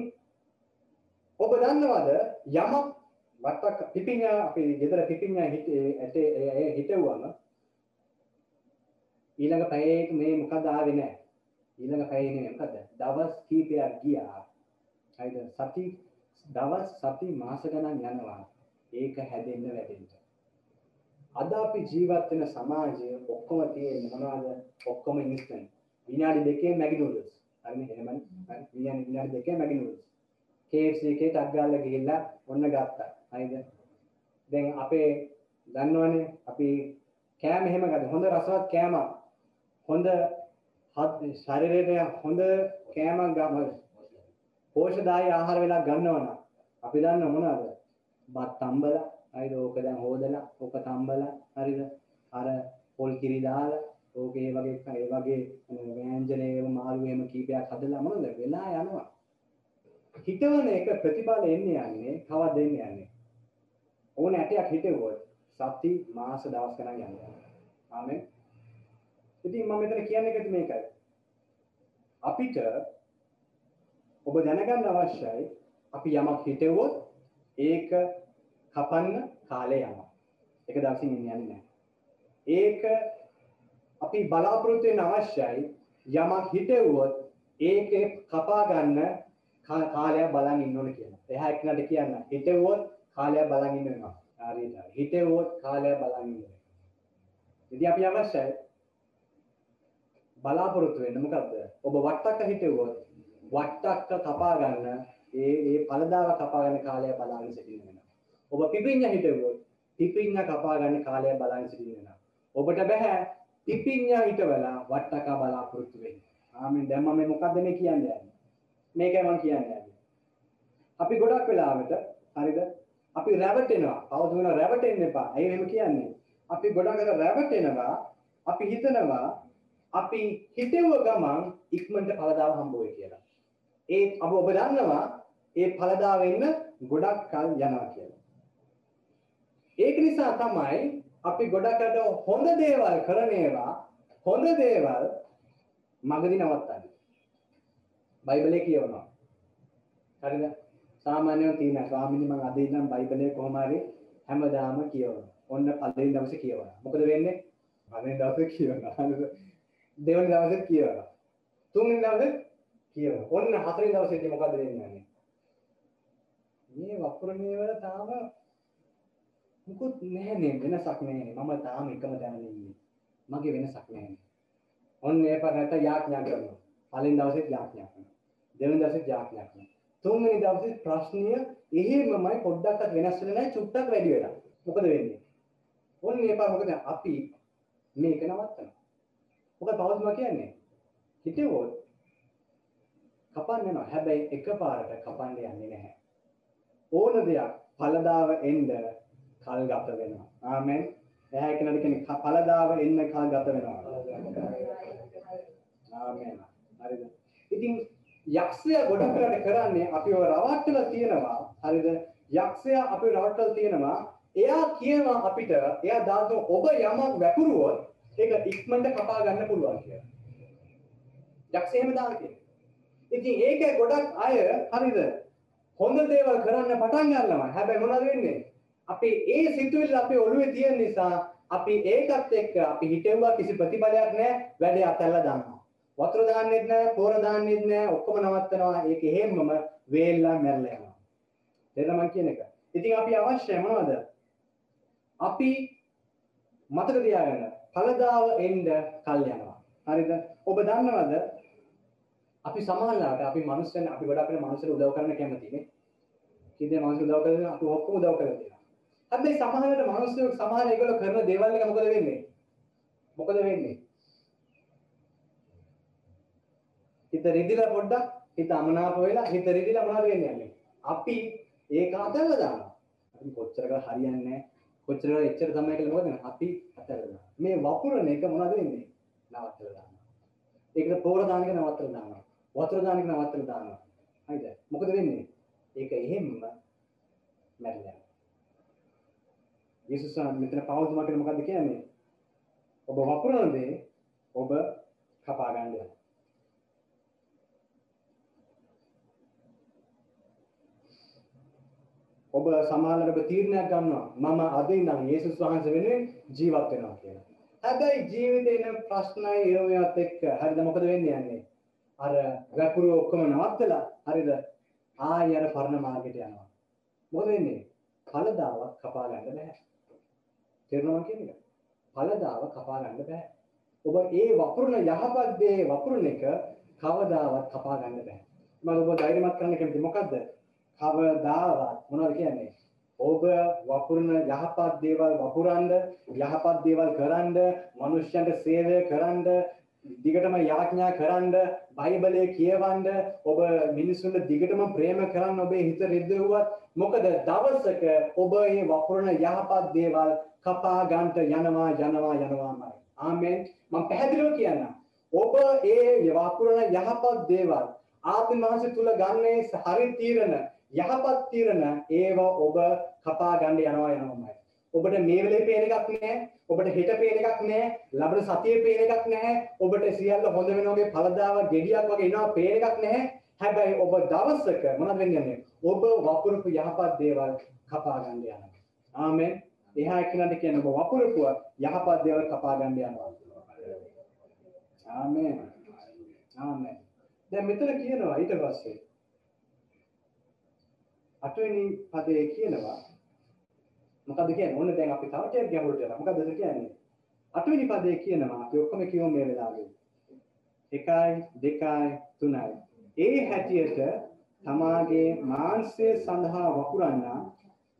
ඔබ දන්නවද යමක් වට්ටක් පිපිඤ්ඤා අපි ගෙදර පිපිඤ්ඤා හිටේ ඇටේ හිටවුවම ඊළඟ පැයේ මේ මොකද ආවේ නැහැ. ඊළඟ පැයේ නෙමෙයි මොකද? දවස් කීපයක් ගියා. හරිද? සති දවස් සති මාස ගණන් යනවා. ඒක හැදෙන්න වැඩෙන්න. අද අපි ජීවත් වෙන සමාජය ඔක්කොම තියෙන්නේ මොනවද? ඔක්කොම ඉන්ස්ටන්ට්. විනාඩි දෙකේ මැගි නූඩල්ස්. හරිනේ එහෙමනේ. හරි. විනාඩි දෙකේ මැගි නූඩල්ස්. KFC එකේ ටක් ගාලා ගිහිල්ලා ඔන්න ගත්තා. හරිද? දැන් අපේ දන්නවනේ අපි කෑම එහෙම ගන්න. හොඳ රසවත් කෑමක්. හොඳ ශරීරයට හොඳ කෑමක් ගන්න. පෝෂ්‍යදායී ආහාර වෙලා ගන්නවනම් අපි දන්න මොනවද? බත් තම්බලා, හරිද? ඕක දැන් හොදලා, ඕක තම්බලා, හරිද? අර පොල් කිරි දාලා, ඕක ඒ වගේ ඒ වගේ ව්‍යංජනයේ මාළු එහෙම කීපයක් හදලා මොනවද වෙලා යනවා. හිතවන එක ප්‍රතිඵල එන්නේ යන්නේ කවද්ද එන්නේ යන්නේ ඕන ඇටයක් හිටෙව්වොත් සති මාස දවස් ගණන් යනවා. ආමෙන්. ඉතින් මම මෙතන කියන්නේ එකද මේකයි. අපිට ඔබ දැනගන්න අවශ්‍යයි අපි යමක් හිටෙව්වොත් ඒක කපන්න කාලය යනවා. එක දවසින් යන්නේ නැහැ. ඒක අපි බලාපොරොත්තු වෙන්න අවශ්‍යයි යමක් හිටෙව්වොත් ඒකේ කපා ගන්න කාලයක් බලන් ඉන්න ඕනේ කියලා. එහා එක්කනට කියන්න හිටෙව්වොත් කාලයක් බලන් ඉන්න වෙනවා. හරියට. හිටෙව්වොත් කාලයක් බලන් ඉන්න වෙනවා. ඉතින් අපි අවශ්‍යයි බලාපොරොත්තු වෙන්න මොකද්ද? ඔබ වට්ටක්ක හිටෙව්වොත් වට්ටක්ක කපා ගන්න ඒ ඒ පළදාව කපා ගන්න කාලය බලාගෙන සිටින්න වෙනවා. ඔබ පිපිඤ්ඤ හිටෙව්වොත් පිපිඤ්ඤ කපා ගන්න කාලය බලාගෙන සිටින්න වෙනවා. ඔබට බෑ පිපිඤ්ඤ හිටවලා වට්ටක බලාපොරොත්තු වෙන්න. ආමෙන් දැන් මම මොකද්ද මේ කියන්නේ? මේකයි මම කියන්නේ. අපි ගොඩක් වෙලාවට හරිද? අපි රැවටෙනවා. කවුද වෙන රැවටෙන්න එපා. ඇයි එහෙම කියන්නේ? අපි ගොඩක් රැවටෙනවා. අපි හිතනවා අපි හිතෙව ගමන් ඉක්මනට ඵලදාව හම්බ වෙයි කියලා. ඒ අප ඔබ දන්නවා ඒ ඵලදාව එන්න ගොඩක් කල් යනවා කියලා. ඒක නිසා තමයි අපි ගොඩකට හොඳ දේවල් කරන ඒවා හොඳ දේවල් මගදී නවත්තන්නේ. බයිබලේ කියවනවා. හරිද? සාමාන්‍යයෙන් තියෙන ස්වාමීනි මම අද ඉඳන් බයිබලේ කොහොම හරි හැමදාම කියවනවා. ඔන්න පළවෙනි දවසේ කියවනවා. මොකද වෙන්නේ? පළවෙනි දවසේ කියවනවා. දෙවනි දවසේ කියවනවා. තුන්වෙනි දවසේ කියවනවා. ඔන්න හතරවෙනි දවසේදී මොකද වෙන්නේ? මේ වපුරණේ වල තාම මුකුත් නැහැනේ වෙනසක් නැහැනේ. මම තාම එකම තැන ඉන්නේ. මගේ වෙනසක් නැහැනේ. ඔන්න ඒ පරණට යාඥා කරනවා. පළවෙනි දවසේ යාඥා කරනවා. දෙවෙනි දවසේ යාඥා කරනවා. තුන්වෙනි දවසේ ප්‍රශ්නීය එහෙමමයි පොඩ්ඩක්වත් වෙනස් වෙන්නේ නැහැ චුට්ටක් වැඩි වෙලා. මොකද වෙන්නේ? ඔන්න ඒ පාර මොකද අපි මේක නවත්තනවා. මොකද පවත්ම කියන්නේ? හිතේවොත් කපන්න යනවා. හැබැයි එකපාරට කපන්න යන්නේ නැහැ. ඕන දෙයක් ඵලදාව එන්න කල් ගත වෙනවා. ආමෙන්. එහා කෙනෙක් කියන්නේ ඵලදාව එන්න කල් ගත වෙනවා. ආමෙන්. හරිද? ඉතින් යක්ෂයා ගොඩක් කරලා කරන්නේ අපිව රවට්ටලා තියෙනවා. හරිද? යක්ෂයා අපිව රවට්ටලා තියෙනවා. එයා කියනවා අපිට එයා දාන ඔබ යමක් වැපරුවොත් ඒක ඉක්මනට කපා ගන්න පුළුවන් කියලා. යක්ෂ එහෙම දාලා කියනවා. ඉතින් ඒකේ ගොඩක් අය හරිද? හොඳ දේවල් කරන්න පටන් ගන්නවා. හැබැයි මොනවද වෙන්නේ? අපි ඒ සිතුවිල්ල අපේ ඔළුවේ තියෙන නිසා අපි ඒකත් එක්ක අපි හිතෙව්වා කිසි ප්‍රතිඵලයක් නැහැ වැඩේ අතල්ලා දානවා. වතුර දාන්නෙත් නැහැ, පොර දාන්නෙත් නැහැ, ඔක්කොම නවත්තනවා. ඒක එහෙම්මම වේල්ලා මැරලා යනවා. දෙන්න මං කියන එක. ඉතින් අපි අවශ්‍යයි මොනවද? අපි මතක තියාගන්න කලදාව එන්න කල් යනවා. හරිද? ඔබ දන්නවද? අපි සමාජලාට අපි මනුස්සයන් අපි ගොඩක් වෙන මනුස්සයල උදව් කරන්න කැමතිනේ. කිදේ මනුස්සය උදව් කරලා අපි ඔක්කොම උදව් කරලා තියෙනවා. හැබැයි සමහරවිට මිනිස්සු සමහර ඒගොල්ලෝ කරන දේවල් එක මොකද වෙන්නේ? මොකද වෙන්නේ? හිත රිදිලා පොඩ්ඩක් හිත අමනාප වෙලා හිත රිදිලා මොනවද වෙන්නේ? අපි ඒක අතල්ලා දානවා. අපි කොච්චර කර හරියන්නේ නැහැ. කොච්චර කර එච්චර තමයි කියලා මොකද අපි අතල්ලා දානවා. මේ වපුරන එක මොනවද වෙන්නේ? නවත්තලා දානවා. ඒකට පොර දාන එක නවත්තලා දානවා. වතුර දාන එක නවත්තලා දානවා. හරිද? මොකද වෙන්නේ? ඒක එහෙම්ම මැරිලා යේසුස් මෙතන පවුල් මට මොකද්ද කියන්නේ? ඔබ වපුරන දේ ඔබ කපා ගන්න යනවා. ඔබ සමානලට ඔබ තීරණයක් ගන්නවා මම අද ඉඳන් යේසුස් වහන්සේ වෙනුවෙන් ජීවත් වෙනවා කියලා. හැබැයි ජීවිතේ ඉන්න ප්‍රශ්නයි ඒවත් එක්ක හරිද මොකද වෙන්නේ යන්නේ? අර වැපුරු ඔක්කොම නවත්තලා හරිද? ආයෙ අර පරණ මාර්ගයට යනවා. මොකද වෙන්නේ? කලදාවක් කපා ගන්න බෑ. තේරෙනවා කියන එක. ඵලදාව කපා ගන්න බෑ. ඔබ ඒ වපුරන යහපත් දේ වපුරන එක කවදාවත් කපා ගන්න බෑ. මම ඔබ ධෛර්යමත් කරන්න කැමති මොකද්ද? කවදාවත් මොනවද කියන්නේ? ඔබ වපුරන යහපත් දේවල් වපුරන්න, යහපත් දේවල් කරන්න, මිනිස්යන්ට සේවය කරන්න, දිගටම යාඥා කරන්න, බයිබලය කියවන්න, ඔබ මිනිසුන්ට දිගටම ප්‍රේම කරන්න ඔබේ හිත රිද්දුවත් මොකද දවසක ඔබ මේ වපුරන යහපත් දේවල් කපා ගන්නට යනවා යනවා යනවාමයි. ආමෙන්. මම පැහැදිලිව කියන්නම්. ඔබ ඒ වපුරන යහපත් දේවල් ආත්ම මානසික තුල ගන්නේ හරි තීරණ යහපත් තීරණ ඒවා ඔබ කපා ගන්න යනවා යනවාමයි. ඔබට මේ වෙලේ පේන එකක් නෑ. ඔබට හෙට පේන එකක් නෑ. ලබන සතියේ පේන එකක් නැහැ. ඔබට සියල්ල හොඳ වෙන වගේ පළදාව ගෙඩියක් වගේ එනවා පේන එකක් නැහැ. හැබැයි ඔබ දවසක මොනවද වෙන්නේ? ඔබ වපුරපු යහපත් දේවල් කපා ගන්න යනවා. ආමෙන්. එහා එක්කනට කියන්නේ ඔබ වපුරපුව යහපත් දේවල් කපා ගන්න යනවා. ආමෙන්. ආමෙන්. දැන් මෙතන කියනවා ඊට පස්සේ අටවෙනි පදයේ කියනවා. මොකද කියන්නේ? ඕන දැන් අපි තව ටිකක් ගැඹුරට යනවා. මොකද ඒක කියන්නේ? අටවෙනි පදයේ කියනවා. අපි ඔක්කොම කියමු මේ වෙලාවේ. එකයි දෙකයි තුනයි. ඒ හැටියට තමාගේ මාංශය සඳහා වපුරන්නා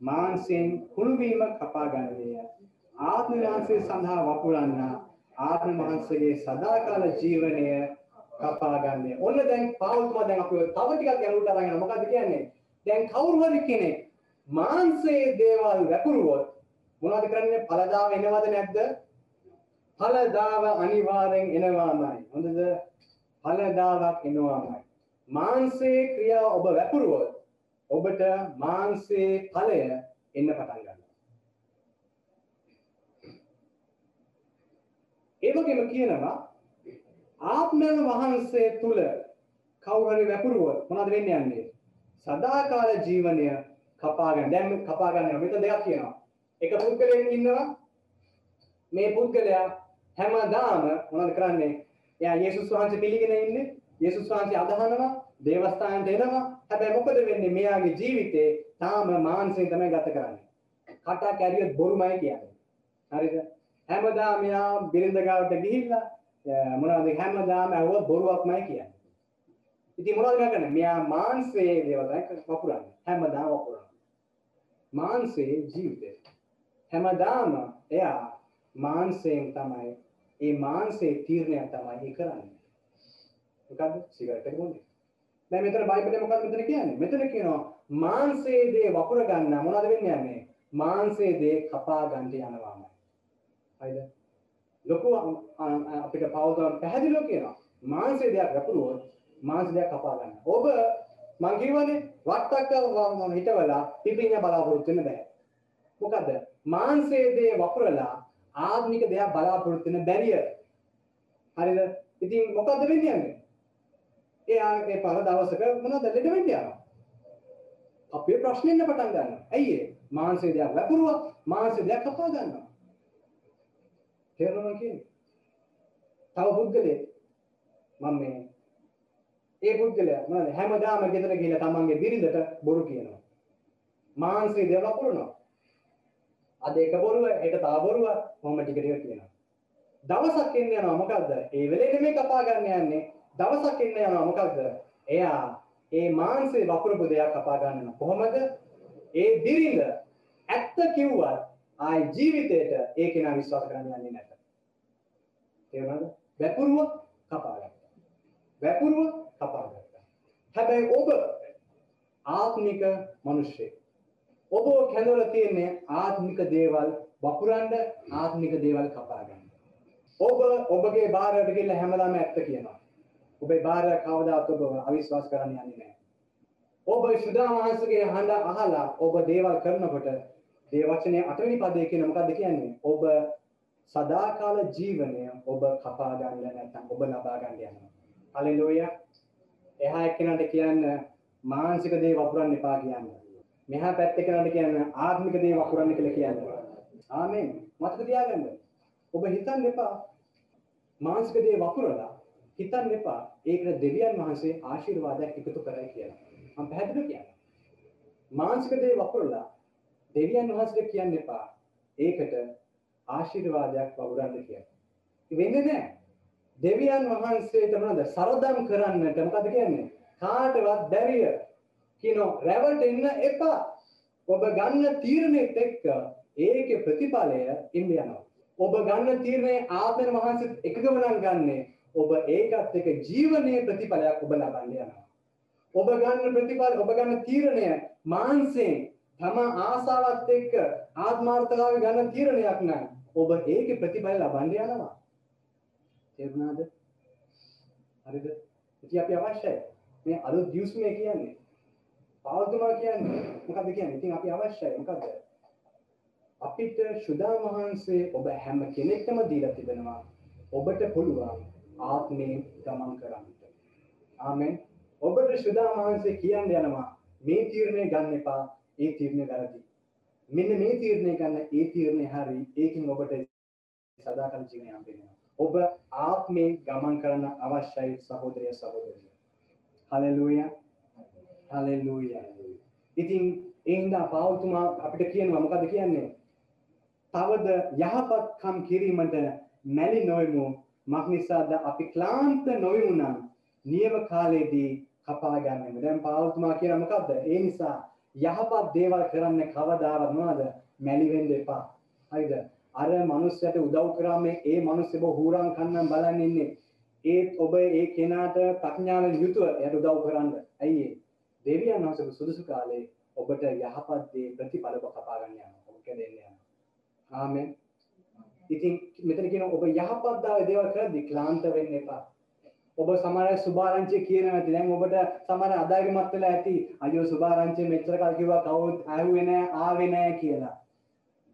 මාංශයෙන් කුණු වීම කපා ගන්නේය. ආත්ම මාංශය සඳහා වපුරන්නා ආත්ම මාංශයේ සදාකාල ජීවනය කපා ගන්නේ ඔන්න දැන් පාවුල්තුමා දැන් අපි තව ටිකක් ගැඹුරට අරගෙන මොකද කියන්නේ? දැන් කවුරු හරි කෙනෙක් මාංශයේ දේවල් වැපුරුවොත් මොනවද කරන්නේ? ඵලදාව එනවද නැද්ද? ඵලදාව අනිවාර්යෙන් එනවාමයි. හොඳද? ඵලදාවක් එනවාමයි. මාංශයේ ක්‍රියා ඔබ වැපුරුවොත් ඔබට මාංශයේ ඵලය එන්න පටන් ගන්නවා. ඒ වගේම කියනවා ආත්මයන් වහන්සේ තුල කවුරු හරි වැපුරුවොත් මොනවද වෙන්නේ යන්නේ? සදාකාල ජීවනය කපාගෙන දැන් කපාගන්න මෙතන දෙකක් කියනවා එක පුද්ගලයෙක් ඉන්නවා. මේ පුද්ගලයා හැමදාම මොනවද කරන්නේ? එයා යේසුස් වහන්සේ පිළිගෙන ඉන්නේ. යේසුස් වහන්සේ අදහනවා දේවස්ථානට එනවා. හැබැයි මොකද වෙන්නේ? මෙයාගේ ජීවිතේ තාම මානසික තමයි ගත කරන්නේ. කට කැරියොත් බොරුමයි කියන්නේ. හරිද? හැමදාම මෙයා බිරිඳ ගාවට ගිහිල්ලා මොනවද? හැමදාම ඇහුවොත් බොරුවක්මයි කියන්නේ. ඉතින් මොනවද කරන්නේ? මෙයා මාංශයේ දේවල් තමයි වපුරන්නේ. හැමදාම වපුරනවා. මාංශයේ ජීවිතේ. හැමදාම එයා මාංශයෙන් තමයි ඒ මාංශයේ තීරණය තමයි ඒ කරන්නේ. මොකද්ද? සිගරට් එක බොන්නේ. දැන් මෙතන බයිබලේ මොකක්ද මෙතන කියන්නේ? මෙතන කියනවා මාංශයේ දේ වපුර ගන්න මොනවද වෙන්නේ යන්නේ? මාංශයේ දේ කපා ගන්න යනවාමයි. හරිද? ලොකු අපිට පවුල් පැහැදිලිව කියනවා. මාංශයේ දෙයක් වපුරුවොත් මාංශ දෙයක් කපා ගන්න. ඔබ මං කියවනේ වට්ටක්ක හිටවලා පිපිඤ්ඤ බලාපොරොත්තු වෙන්න බෑ. මොකද මාංශයේ දේ වපුරලා ආත්මික දෙයක් බලාපොරොත්තු වෙන්න බැරිය. හරිද? ඉතින් මොකද්ද වෙන්නේ යන්නේ? එයා ඒ පර දවසක මොනවද ලෙඩ වෙන්නේ යනවා. අපේ ප්‍රශ්නේ ඉන්න පටන් ගන්නවා. ඇයි ඒ? මාංශයේ දෙයක් වපුරුවා මාංශයේ දෙයක් කපා ගන්නවා. තේරෙනවද කියන්නේ? තව පුද්ගලෙක් මම මේ ඒ පුද්ගලයා මොනවද හැමදාම ගෙදර ගිහලා තමන්ගේ බිරිඳට බොරු කියනවා. මාංශය දේවල් පුරනවා. අද එක බොරුව හෙට තව බොරුව කොහොම ටික ටික කියනවා. දවසක් එන්න යනවා මොකද්ද? ඒ වෙලේ නෙමෙයි කපා ගන්න යන්නේ. දවසක් එන්න යනවා මොකද්ද? එයා ඒ මාංශේ වපුරපු දෙයක් කපා ගන්නවා. කොහොමද? ඒ බිරිඳ ඇත්ත කිව්වත් ආයි ජීවිතේට ඒ කෙනා විශ්වාස කරන්න යන්නේ නැත. තේරුණාද? වැපුරුව කපා ගන්න. වැපුරුව කපා ගත්තා. හැබැයි ඔබ ආත්මික මිනිස්සෙක්. ඔබ කැඳවලා තියෙන්නේ ආත්මික දේවල් වපුරන්න ආත්මික දේවල් කපා ගන්න. ඔබ ඔබගේ බාරයට ගිහිල්ලා හැමදාම ඇත්ත කියනවා. ඔබේ බාරය කවදාත් ඔබ අවිශ්වාස කරන්න යන්නේ නැහැ. ඔබ සුදා මහන්සගේ හඬ අහලා ඔබ දේවල් කරනකොට ඒ වචනේ අටවෙනි පදයේ කියන මොකද්ද කියන්නේ? ඔබ සදාකාල ජීවනය ඔබ කපා ගන්න නැත්නම් ඔබ ලබා ගන්න යනවා. හලෙලූයා. එහා එක්කෙනාට කියන්න මානසික දේ වපුරන්න එපා කියන්න. මෙහා පැත්තේ කෙනාට කියන්න ආත්මික දේ වපුරන්න කියලා කියන්න. ආමෙන්. මතක තියාගන්න. ඔබ හිතන්න එපා මානසික දේ වපුරලා හිතන්න එපා ඒකට දෙවියන් වහන්සේ ආශිර්වාදයක් එකතු කරයි කියලා. මම පැහැදිලිව කියනවා. මානසික දේ වපුරලා දෙවියන් වහන්සේට කියන්න එපා ඒකට ආශිර්වාදයක් වපුරන්න කියලා. වෙන්නේ නැහැ. දෙවියන් වහන්සේට මොනවද? සරදම් කරන්නට මොකද කියන්නේ? කාටවත් බැරිය. කියනවා රැවටෙන්න එපා. ඔබ ගන්න තීරණෙත් එක්ක ඒකේ ප්‍රතිඵලය ඉන්න යනවා. ඔබ ගන්න තීරණය ආත්මන වහන්සේත් එකගම නම් ගන්නෙ ඔබ ඒකත් එක්ක ජීවනයේ ප්‍රතිඵලයක් ඔබ ලබන්න යනවා. ඔබ ගන්න ප්‍රතිඵල ඔබ ගන්න තීරණය මානසයෙන් තම ආසාවත් එක්ක ආත්මාර්ථකාවේ ගන්න තීරණයක් නම් ඔබ ඒකේ ප්‍රතිඵල ලබන්න යනවා. තේරුණාද? හරිද? ඉතින් අපි අවශ්‍යයි මේ අලුත් දියුස්මේ කියන්නේ. පාවුල් පාවතුමා කියන්නේ මොකද්ද කියන්නේ? ඉතින් අපි අවශ්‍යයි මොකද්ද? අපිට ශුදා වහන්සේ ඔබ හැම කෙනෙක්ටම දීලා තිබෙනවා. ඔබට පුළුවන් ආත්මේ ගමන් කරන්න. ආමෙන්. ඔබට ශුදා වහන්සේ කියන්න යනවා මේ තීරණය ගන්න එපා. ඒ තීරණය වැරදි. මෙන්න මේ තීරණය ගන්න ඒ තීරණය හරි. ඒකෙන් ඔබට සදාකල් ජීවනය හම්බෙනවා. ඔබ ආත්මේ ගමන් කරන්න අවශ්‍යයි සහෝදරය සහෝදරිය. හලෙලූයා. හලෙලූයා. ඉතින් ඒ හින්දා පාවුතුමා අපිට කියනවා මොකද කියන්නේ? තවද යහපත්කම් කිරීමට මැලි නොයමු මක් නිසාද අපි ක්ලාන්ත නොවිමු නම් නියම කාලයේදී කපා ගන්නෙමු. දැන් පාවුතුමා කියන මොකද්ද? ඒ නිසා යහපත් දේවල් කරන්න කවදාවත් මොනවද? මැලි වෙන්න එපා. හරිද? අර මනුස්සයට උදව් කරාම ඒ මනුස්සයව හූරන් කන්නම් බලන් ඉන්නේ. ඒත් ඔබ ඒ කෙනාට ප්‍රඥාවෙන් යුතුව එයාට උදව් කරන්න. ඇයි ඒ? දෙවියන් වහන්සේ සුදුසු කාලේ ඔබට යහපත් දේ ප්‍රතිඵල කපා ගන්න යනවා. ඔබ දෙන්න යනවා. ආමෙන්. ඉතින් මෙතන කියන ඔබ යහපත් දාවේ දේවල් කරද්දී ක්ලාන්ත වෙන්න එපා. ඔබ සමහර සුභාරංචිය කියනවා ඇති. දැන් ඔබට සමහර අදායමත් වෙලා ඇති. අයියෝ සුභාරංචිය මෙච්චර කල් කිව්වා කවුරුත් ආවේ නැහැ, ආවේ නැහැ කියලා.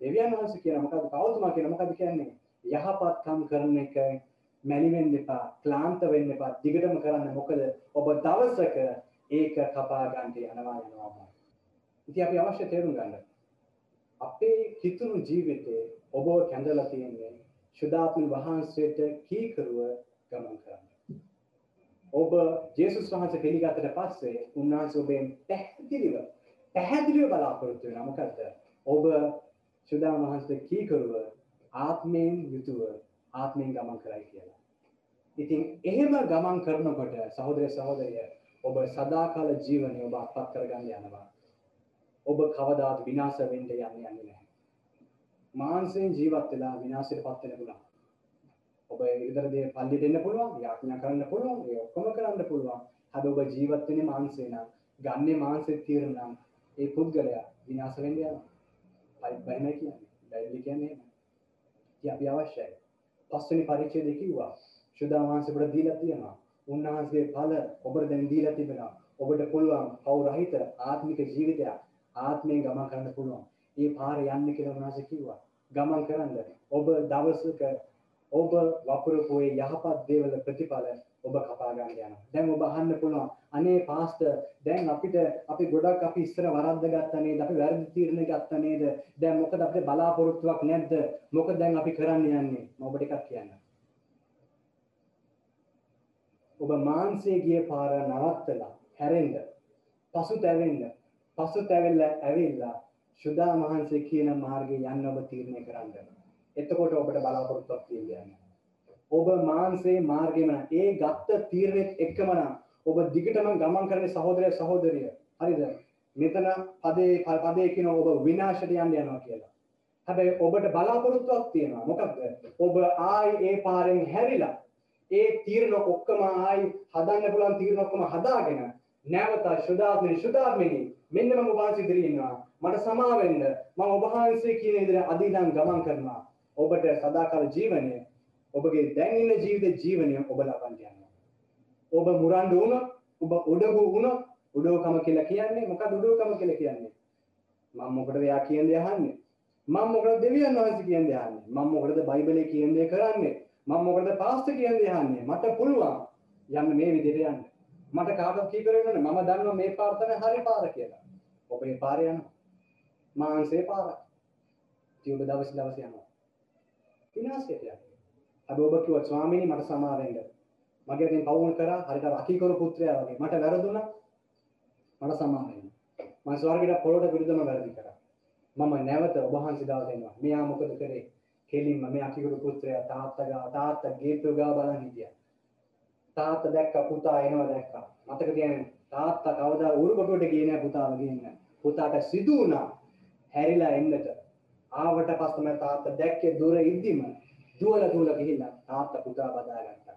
දෙවියන් වහන්සේ කියන මොකද්ද? පවතුමා කියන මොකද්ද කියන්නේ? යහපත්කම් කරන එක මැලි වෙන්න එපා, ක්ලාන්ත වෙන්න එපා. දිගටම කරන්න. මොකද ඔබ දවසක ඒක කපා ගන්න යනවා යනවා. ඉතින් අපි අවශ්‍ය තේරුම් ගන්න. අපේ කිතුණු ජීවිතේ ඔබ කැඳලා තියෙන්නේ ශුද්ධාත්ම වහන්සේට කීකරුව ගමන් කරන්න. ඔබ ජේසුස් වහන්සේ පිළිගත්තට පස්සේ උන්වහන්සේ ඔබෙන් පැහැදිලිව පැහැදිලිව බලාපොරොත්තු වෙනවා මොකද්ද? ඔබ ශුද්ධාත්ම වහන්සේ කීකරුව ආත්මයෙන් යුතුව ආත්මයෙන් ගමන් කරයි කියලා. ඉතින් එහෙම ගමන් කරනකොට සහෝදර සහෝදරිය ඔබ සදාකාල ජීවනය ඔබ අත්පත් කරගන්න යනවා. ඔබ කවදාත් විනාශ වෙන්න යන්නේ යන්නේ නැහැ. මාංශයෙන් ජීවත් වෙලා විනාශයට පත් වෙන්න පුළුවන්. ඔබ ඉදර දේ පල්ලියට එන්න පුළුවන්, යාඥා කරන්න පුළුවන්, ඒ ඔක්කොම කරන්න පුළුවන්. හැබැයි ඔබ ජීවත් වෙන්නේ මාංශේ නම්, ගන්නේ මාංශේ තීරණ නම්, ඒ පුද්ගලයා විනාශ වෙන්න යනවා. පයිප් බයිනයි කියන්නේ. බයිබල් කියන්නේ එහෙම. ඉතින් අපි අවශ්‍යයි. පස්වෙනි පරිච්ඡේදය කිව්වා. ශුද්ධ වහන්සේට දීලා තියෙනවා. උන්වහන්සේ ඵල ඔබට දැන් දීලා තිබෙනවා. ඔබට පුළුවන් පෞ රහිත ආත්මික ජීවිතයක් ආත්මයෙන් ගමන් කරන්න පුළුවන්. ඒ පාර යන්න කියලා උන්වහන්සේ කිව්වා. ගමන් කරන්න. ඔබ දවසක ඔබ වපුරපු ඒ යහපත් දේවල් ප්‍රතිඵල ඔබ කපා ගන්න යනවා. දැන් ඔබ අහන්න පුළුවන් අනේ පාස්ටර් දැන් අපිට අපි ගොඩක් අපි ඉස්සර වරද්ද ගත්තා නේද? අපි වැරදි තීරණ ගත්තා නේද? දැන් මොකද අපිට බලාපොරොත්තුවක් නැද්ද? මොකද දැන් අපි කරන්න යන්නේ? මම ඔබට එකක් කියන්න. ඔබ මාන්සේ ගිය පාර නවත්තලා හැරෙන්න පසුතැවෙන්න පසුතැවෙල්ල ඇවිල්ලා ශුදා මහන්සේ කියන මාර්ගයේ යන්න ඔබ තීරණය කරන්න. එතකොට ඔබට බලාපොරොත්තුවක් තියෙන්න ඔබ මාන්සේ මාර්ගෙම ඒ ගත්ත තීරණෙත් එක්කම නම් ඔබ දිගටම ගමන් කරන සහෝදරය සහෝදරිය. හරිද? මෙතන පදේ පදේ කියන ඔබ විනාශයට යන්න යනවා කියලා. හැබැයි ඔබට බලාපොරොත්තුවක් තියෙනවා. මොකක්ද? ඔබ ආයි ඒ පාරෙන් හැරිලා ඒ තීරණ ඔක්කොම ආයි හදන්න පුළුවන් තීරණ ඔක්කොම හදාගෙන නැවත ශුද්ධාත්මනි ශුද්ධාත්මනි මෙන්න මම ඔබ වහන්සේ ඉදිරියේ ඉන්නවා මට සමා වෙන්න මම ඔබ වහන්සේ කියන විදිහට අදීනම් ගමන් කරනවා ඔබට සදාකාල ජීවනය ඔබගේ දැන් ඉන්න ජීවිත ජීවනය ඔබ ලබන්න යනවා. ඔබ මුරණ්ඩු වුණොත් ඔබ උඩගු වුණොත් උඩෝකම කියලා කියන්නේ මොකක්ද උඩෝකම කියලා කියන්නේ? මම මොකටද එයා කියන්නේ අහන්නේ? මම මොකටද දෙවියන් වහන්සේ කියන්නේ අහන්නේ? මම මොකටද බයිබලයේ කියන දේ කරන්නේ? මම මොකටද පාස්ටර් කියන්නේ අහන්නේ? මට පුළුවන් යන්න මේ විදිහට යන්න. මට කාටවත් කී කරේ නෑ මම දන්නවා මේ පාර තමයි හරි පාර කියලා. ඔබ මේ පාරේ යනවා. මාංශේ පාර ඉතින් ඔබ දවස් දවස් යනවා. විනාශයට යනවා. හැබැයි ඔබ කිව්වා ස්වාමීනි මට සමා වෙන්න මගේ අතින් පවුන කරා හරියට අකීකරු පුත්‍රයා වගේ. මට වැරදුනා. මට සමා වෙන්න මම ස්වර්ගයට පොළොට විරුද්ධව වැරදි කරා. මම නැවත ඔබ වහන්සේ දාලා දෙනවා. මෙයා මොකද කරේ? කෙලින්ම මේ අකිකුරු පුත්‍රයා තාත්තා ගාව තාත්තා ගේට්ටුව ගාව බලන් හිටියා. තාත්තා දැක්ක පුතා එනවා දැක්කා. මතක තියාගන්න. තාත්තා කවදා උරු කොටුවට ගියේ නෑ පුතාව ගේන්න. පුතාට සිදු වුණා. හැරිලා එන්නට. ආවට පස්සේ තමයි තාත්තා දැක්කේ දුර ඉද්දිම දුවලා දුවලා ගිහිල්ලා තාත්තා පුතා බදාගත්තා.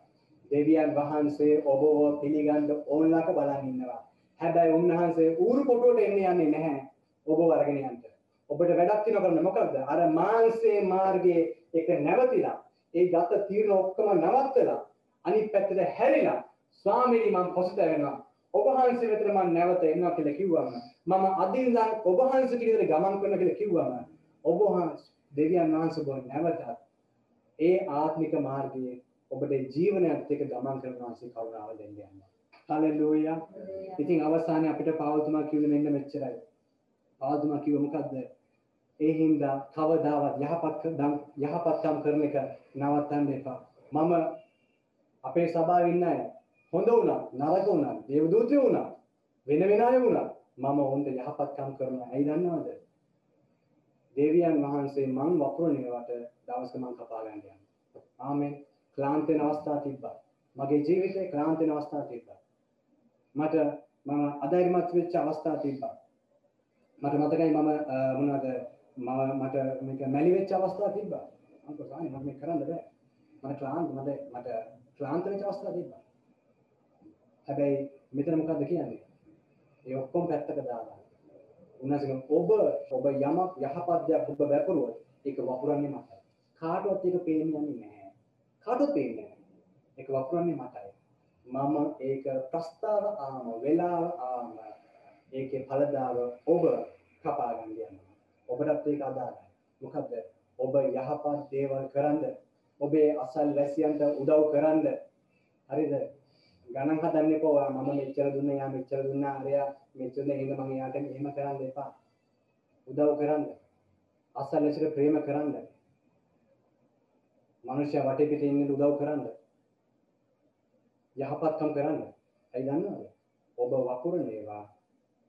දෙවියන් වහන්සේ ඔබව පිළිගන්න ඕනලක බලන් ඉන්නවා. හැබැයි උන්වහන්සේ ඌරු කොටුවට එන්න යන්නේ නැහැ. ඔබව අරගෙන යන්න. ඔබට වැඩක් තියෙනවා කරන්න මොකද්ද? අර මාංශයේ මාර්ගයේ එක නැවතිලා ඒ ගත තීරණ ඔක්කොම නවත්තලා අනිත් පැත්තට හැරිලා ස්වාමීනි මම පසුතැවෙනවා. ඔබ වහන්සේ වෙතට මම නැවත එනවා කියලා කිව්වම මම අදින් ඉඳන් ඔබ වහන්සේ කියන ගමන් කරනවා කියලා කිව්වම ඔබ වහන්සේ දෙවියන් වහන්සේ ඔබ නැවතත් ඒ ආත්මික මාර්ගයේ ඔබට ජීවනයත් එක්ක ගමන් කරන වාසේ කරුණාව දෙන්න යනවා. හලෙලූයා. ඉතින් අවසානයේ අපිට පාවතුමා කිව්වේ මෙන්න මෙච්චරයි. පාවතුමා කිව්ව මොකද්ද? ඒ හින්දා කවදාවත් යහපත් යහපත්කම් කරන එක නවත්තන්න එපා. මම අපේ සභාවේ ඉන්න අය හොඳ වුණා, නරක වුණා, දේවදූතයෝ වුණා, වෙන වෙන අය වුණා. මම ඔවුන්ට යහපත්කම් කරනවා. ඇයි දන්නවද? දේවියන් වහන්සේ මං වපුරන ඒවාට දවසක මං කපා ගන්න යනවා. ආමෙන්. ක්ලාන්ත වෙන අවස්ථා තිබ්බා. මගේ ජීවිතේ ක්ලාන්ත වෙන අවස්ථා තිබ්බා. මට මම අධෛර්යමත් වෙච්ච අවස්ථා තිබ්බා. මට මතකයි මම මොනවද මම මට මේක මැලි වෙච්ච අවස්ථා තිබ්බා. අන්කෝ සානි මම මේක කරන්න බෑ. මට ක්ලාන්ත මට මට ක්ලාන්ත වෙච්ච අවස්ථා තිබ්බා. හැබැයි මෙතන මොකද්ද කියන්නේ? ඒ ඔක්කොම පැත්තක දාලා උන්වහන්සේ ඔබ ඔබ යමක් යහපත් දෙයක් ඔබ වැපරුවොත් ඒක වපුරන්නේ මතයි. කාටවත් ඒක පේන්නේ නැහැ. කාටවත් පේන්නේ නැහැ. ඒක වපුරන්නේ මතයි. මම ඒක ප්‍රස්තාව ආම වෙලාව ආම ඒකේ ඵලදාව ඔබ කපා ගන්න යනවා. ඔබටත් ඒක අදාළයි. මොකද ඔබ යහපත් දේවල් කරන්න ඔබේ අසල් වැසියන්ට උදව් කරන්න හරිද ගණන් හදන්න එපා මම මෙච්චර දුන්න යා මෙච්චර දුන්න. අරයා මෙච්චර එහෙම මම යාට එහෙම කරන්න එපා. උදව් කරන්න. අසල් ලෙසට ප්‍රේම කරන්න. මනුෂ්‍ය වටේ පිට ඉන්න උදව් කරන්න. යහපත්කම් කරන්න. ඇයි දන්නවද? ඔබ වකුරන ඒවා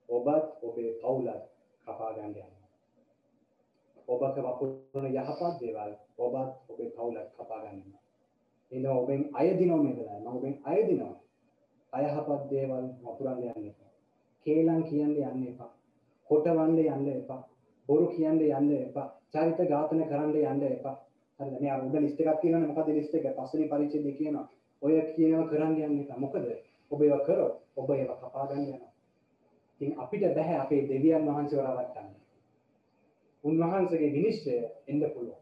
ඔබත් ඔබේ පවුලත් කපා ගන්න යනවා ඔබක වකුරන යහපත් දේවල් ඔබත් ඔබේ පවුලත් කපා ගන්නවා එන ඔබෙන් අයදිනව මේ වෙලාවේ මම ඔබෙන් අයදිනවා අයහපත් දේවල් වපුරන්න යන්න එපා. කේලම් කියන්න යන්න එපා. කොටවන්න යන්න එපා. බොරු කියන්න යන්න එපා. චරිත ඝාතන කරන්න යන්න එපා. හරිද? මේ අර උඩ ලිස්ට් එකක් තියෙනවනේ මොකද ලිස්ට් එක? පස්වෙනි පරිච්ඡේදයේ කියනවා. ඔය කියනවා කරන්න යන්න එපා. මොකද ඔබ ඒවා කරොත් ඔබ ඒවා කපා ගන්න යනවා. ඉතින් අපිට බෑ අපේ දෙවියන් වහන්සේව රවට්ටන්න. උන්වහන්සේගේ විනිශ්චය එන්න පුළුවන්.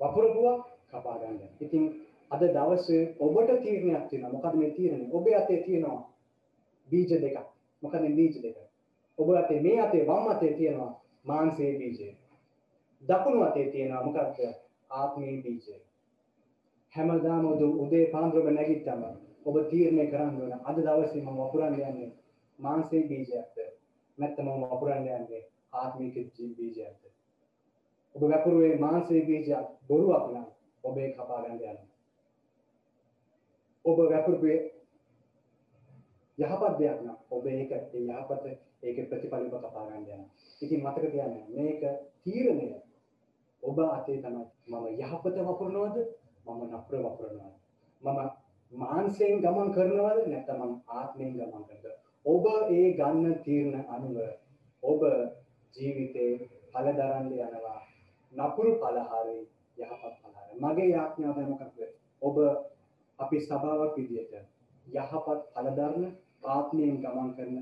වපුරපුවා කපා ගන්න. ඉතින් අද දවසේ ඔබට තීරණයක් තියෙනවා. මොකද මේ තීරණය? ඔබේ අතේ තියෙනවා බීජ දෙකක්. මොකද මේ බීජ දෙක? ඔබ අතේ මේ අතේ වම් අතේ තියෙනවා මාංශයේ බීජය. දකුණු අතේ තියෙනවා මොකක්ද? ආත්මීය බීජය. හැමදාම උදේ පාන්දරම නැගිට්ටම ඔබ තීරණය කරන්න ඕන අද දවසේ මම වපුරන්න යන්නේ මාංශයේ බීජයක්ද නැත්නම් මම වපුරන්න යන්නේ ආත්මික බීජයක්ද ඔබ වැපරුවේ මාංශයේ බීජයක් බොරුවක් නම් ඔබේ කපා ගන්න යනවා ඔබ වැපුරුවේ යහපත් දෙයක් නම් ඔබ ඒක ඒ යහපත ඒකේ ප්‍රතිඵල ඔබ කපා ගන්න යනවා. ඉතින් මතක තියාගන්න මේක තීරණය ඔබ අතේ තමයි. මම යහපත වපුරනවද? මම නපුර වපුරනවද? මම මානසයෙන් ගමන් කරනවද? නැත්නම් මම ආත්මයෙන් ගමන් කරනවද? ඔබ ඒ ගන්න තීරණ අනුව ඔබ ජීවිතේ ඵල දරන්න යනවා. නපුරු ඵල හරි යහපත් ඵල හරි මගේ යාඥාව මොකක්ද? ඔබ අපි සභාවක් විදියට යහපත් ඵලධර්ම ආත්මයෙන් ගමන් කරන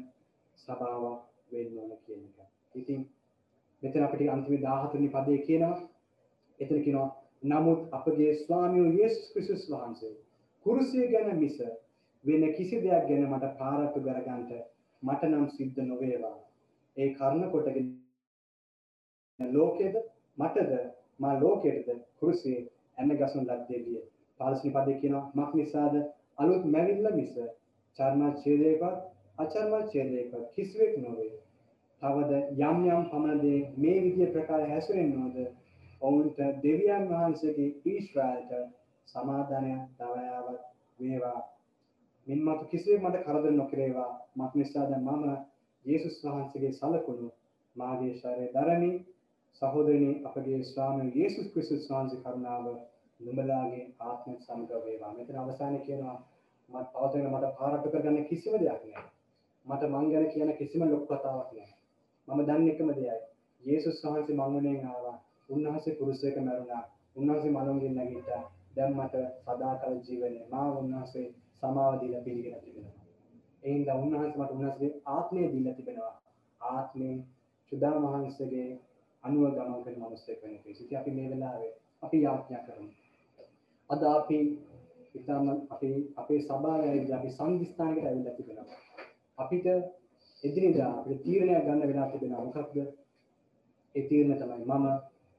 සභාවක් වෙන්න ඕන කියන එක. ඉතින් මෙතන අපිට අන්තිම 14 වෙනි පදයේ කියනවා එතන කියනවා නමුත් අපගේ ස්වාමී යේසුස් ක්‍රිස්තුස් වහන්සේ කුරුසිය ගැන මිස වෙන කිසි දෙයක් ගැන මට පාරක්කු කරගන්නට මට නම් සිද්ධ නොවේවා. ඒ කර්ණ කොටගෙන ලෝකයේද මටද මා ලෝකයේද කුරුසියේ ඇන ගසන ලද්දේ විය. පාලසිනි පදේ කියනවා මක් නිසාද අලුත් මැවිල්ල මිස චර්මච්ඡේදයකවත් අචර්මච්ඡේදයකවත් කිසිවෙක් නොවේ. තවද යම් යම් පමණදී මේ විදිය ප්‍රකාර හැසිරෙන්නෝද ඔවුන්ට දෙවියන් වහන්සේගේ ඊශ්‍රායලට සමාදානය දවයාවක් වේවා. මින්මතු කිසිවෙක් මට කරදර නොකරේවා. මක් නිසාද මම යේසුස් වහන්සේගේ සලකුණු මාගේ ශරීරය දරමි. සහෝදරනි අපගේ ස්වාමී යේසුස් ක්‍රිස්තුස් වහන්සේ කරුණාව නුඹලාගේ ආත්ම සමග වේවා. මෙතන අවසානයේ කියනවා මට පවතින මට පාරට කරගන්න කිසිම දෙයක් නැහැ. මට මං ගැන කියන කිසිම ලොකු කතාවක් නැහැ. මම දන්නේ එකම දෙයයි. යේසුස් වහන්සේ මං වෙනින් ආවා. උන්වහන්සේ කුරුසයක මැරුණා. උන්වහන්සේ මලොන්ගෙන් නැගිට්ටා. දැන් මට සදාකල් ජීවනයේ මා උන්වහන්සේ සමාව දීලා පිළිගෙන තිබෙනවා. ඒ හින්දා උන්වහන්සේ මට උන්වහන්සේගේ ආත්මය දීලා තිබෙනවා. ආත්මේ සුදා වහන්සේගේ අනුව ගමන් කරන මිනිස්සෙක් වෙන කෙනෙක්. ඉතින් අපි මේ වෙලාවේ අපි යාඥා කරමු. අද අපි ඉතාම අපි අපේ සභාව ඇවිල්ලා අපි සංදිස්ථානකට ඇවිල්ලා තිබෙනවා. අපිට එදිනෙදා අපිට තීරණයක් ගන්න වෙලා තිබෙනවා. මොකක්ද? ඒ තීරණය තමයි මම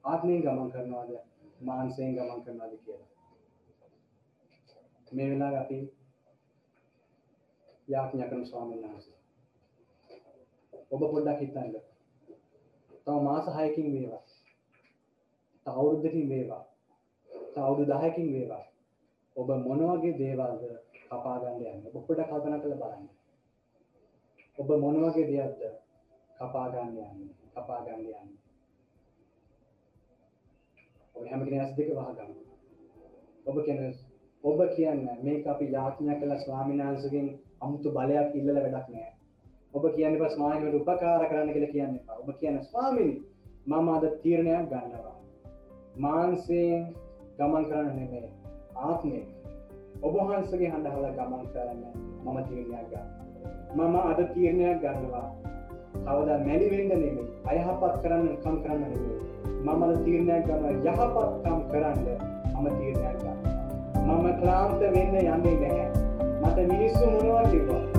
ආත්මයෙන් ගමන් කරනවාද මානසයෙන් ගමන් කරනවාද කියලා. මේ වෙලාවේ අපි යාඥා කරන ස්වාමීන් වහන්සේ. ඔබ පොඩ්ඩක් හිතන්න. තව මාස 6කින් වේවා. තව අවුරුද්දකින් වේවා. තව අවුරුදු 10කින් වේවා. ඔබ මොන වගේ දේවල්ද කපා ගන්න යන්නේ? ඔබ පොඩ්ඩක් කල්පනා කරලා බලන්න. ඔබ මොන වගේ දෙයක්ද කපා ගන්න යන්නේ? කපා ගන්න යන්නේ. ඔබ හැම කෙනෙක් ඇස් දෙක වහගන්න. ඔබ කියන්නේ ඔබ කියන්නේ මේක අපි යාඥා කළ ස්වාමීන් වහන්සේගෙන් අමුතු බලයක් ඉල්ලලා වැඩක් නෑ. ඔබ කියන්නේ බස් ස්වාමීන්ට උපකාර කරන්න කියලා කියන්න එපා. ඔබ කියන්නේ ස්වාමීනි මම අද තීරණයක් ගන්නවා. මානසයෙන් ගමන් කරන්න නෙමෙයි ආත්මය. ඔබ වහන්සේගේ හඬ අහලා ගමන් කරන්න මම තීරණයක් ගන්නවා. මම අද තීරණයක් ගන්නවා. කවදා මැලි වෙන්න නෙමෙයි අයහපත් කරන්න කම් කරන්න නෙමෙයි. මම අද තීරණයක් ගන්නවා යහපත් කම් කරන්න මම තීරණයක් ගන්නවා. මම ක්ලාන්ත වෙන්න යන්නේ නැහැ. මට මිනිස්සු මොනවා කිව්වා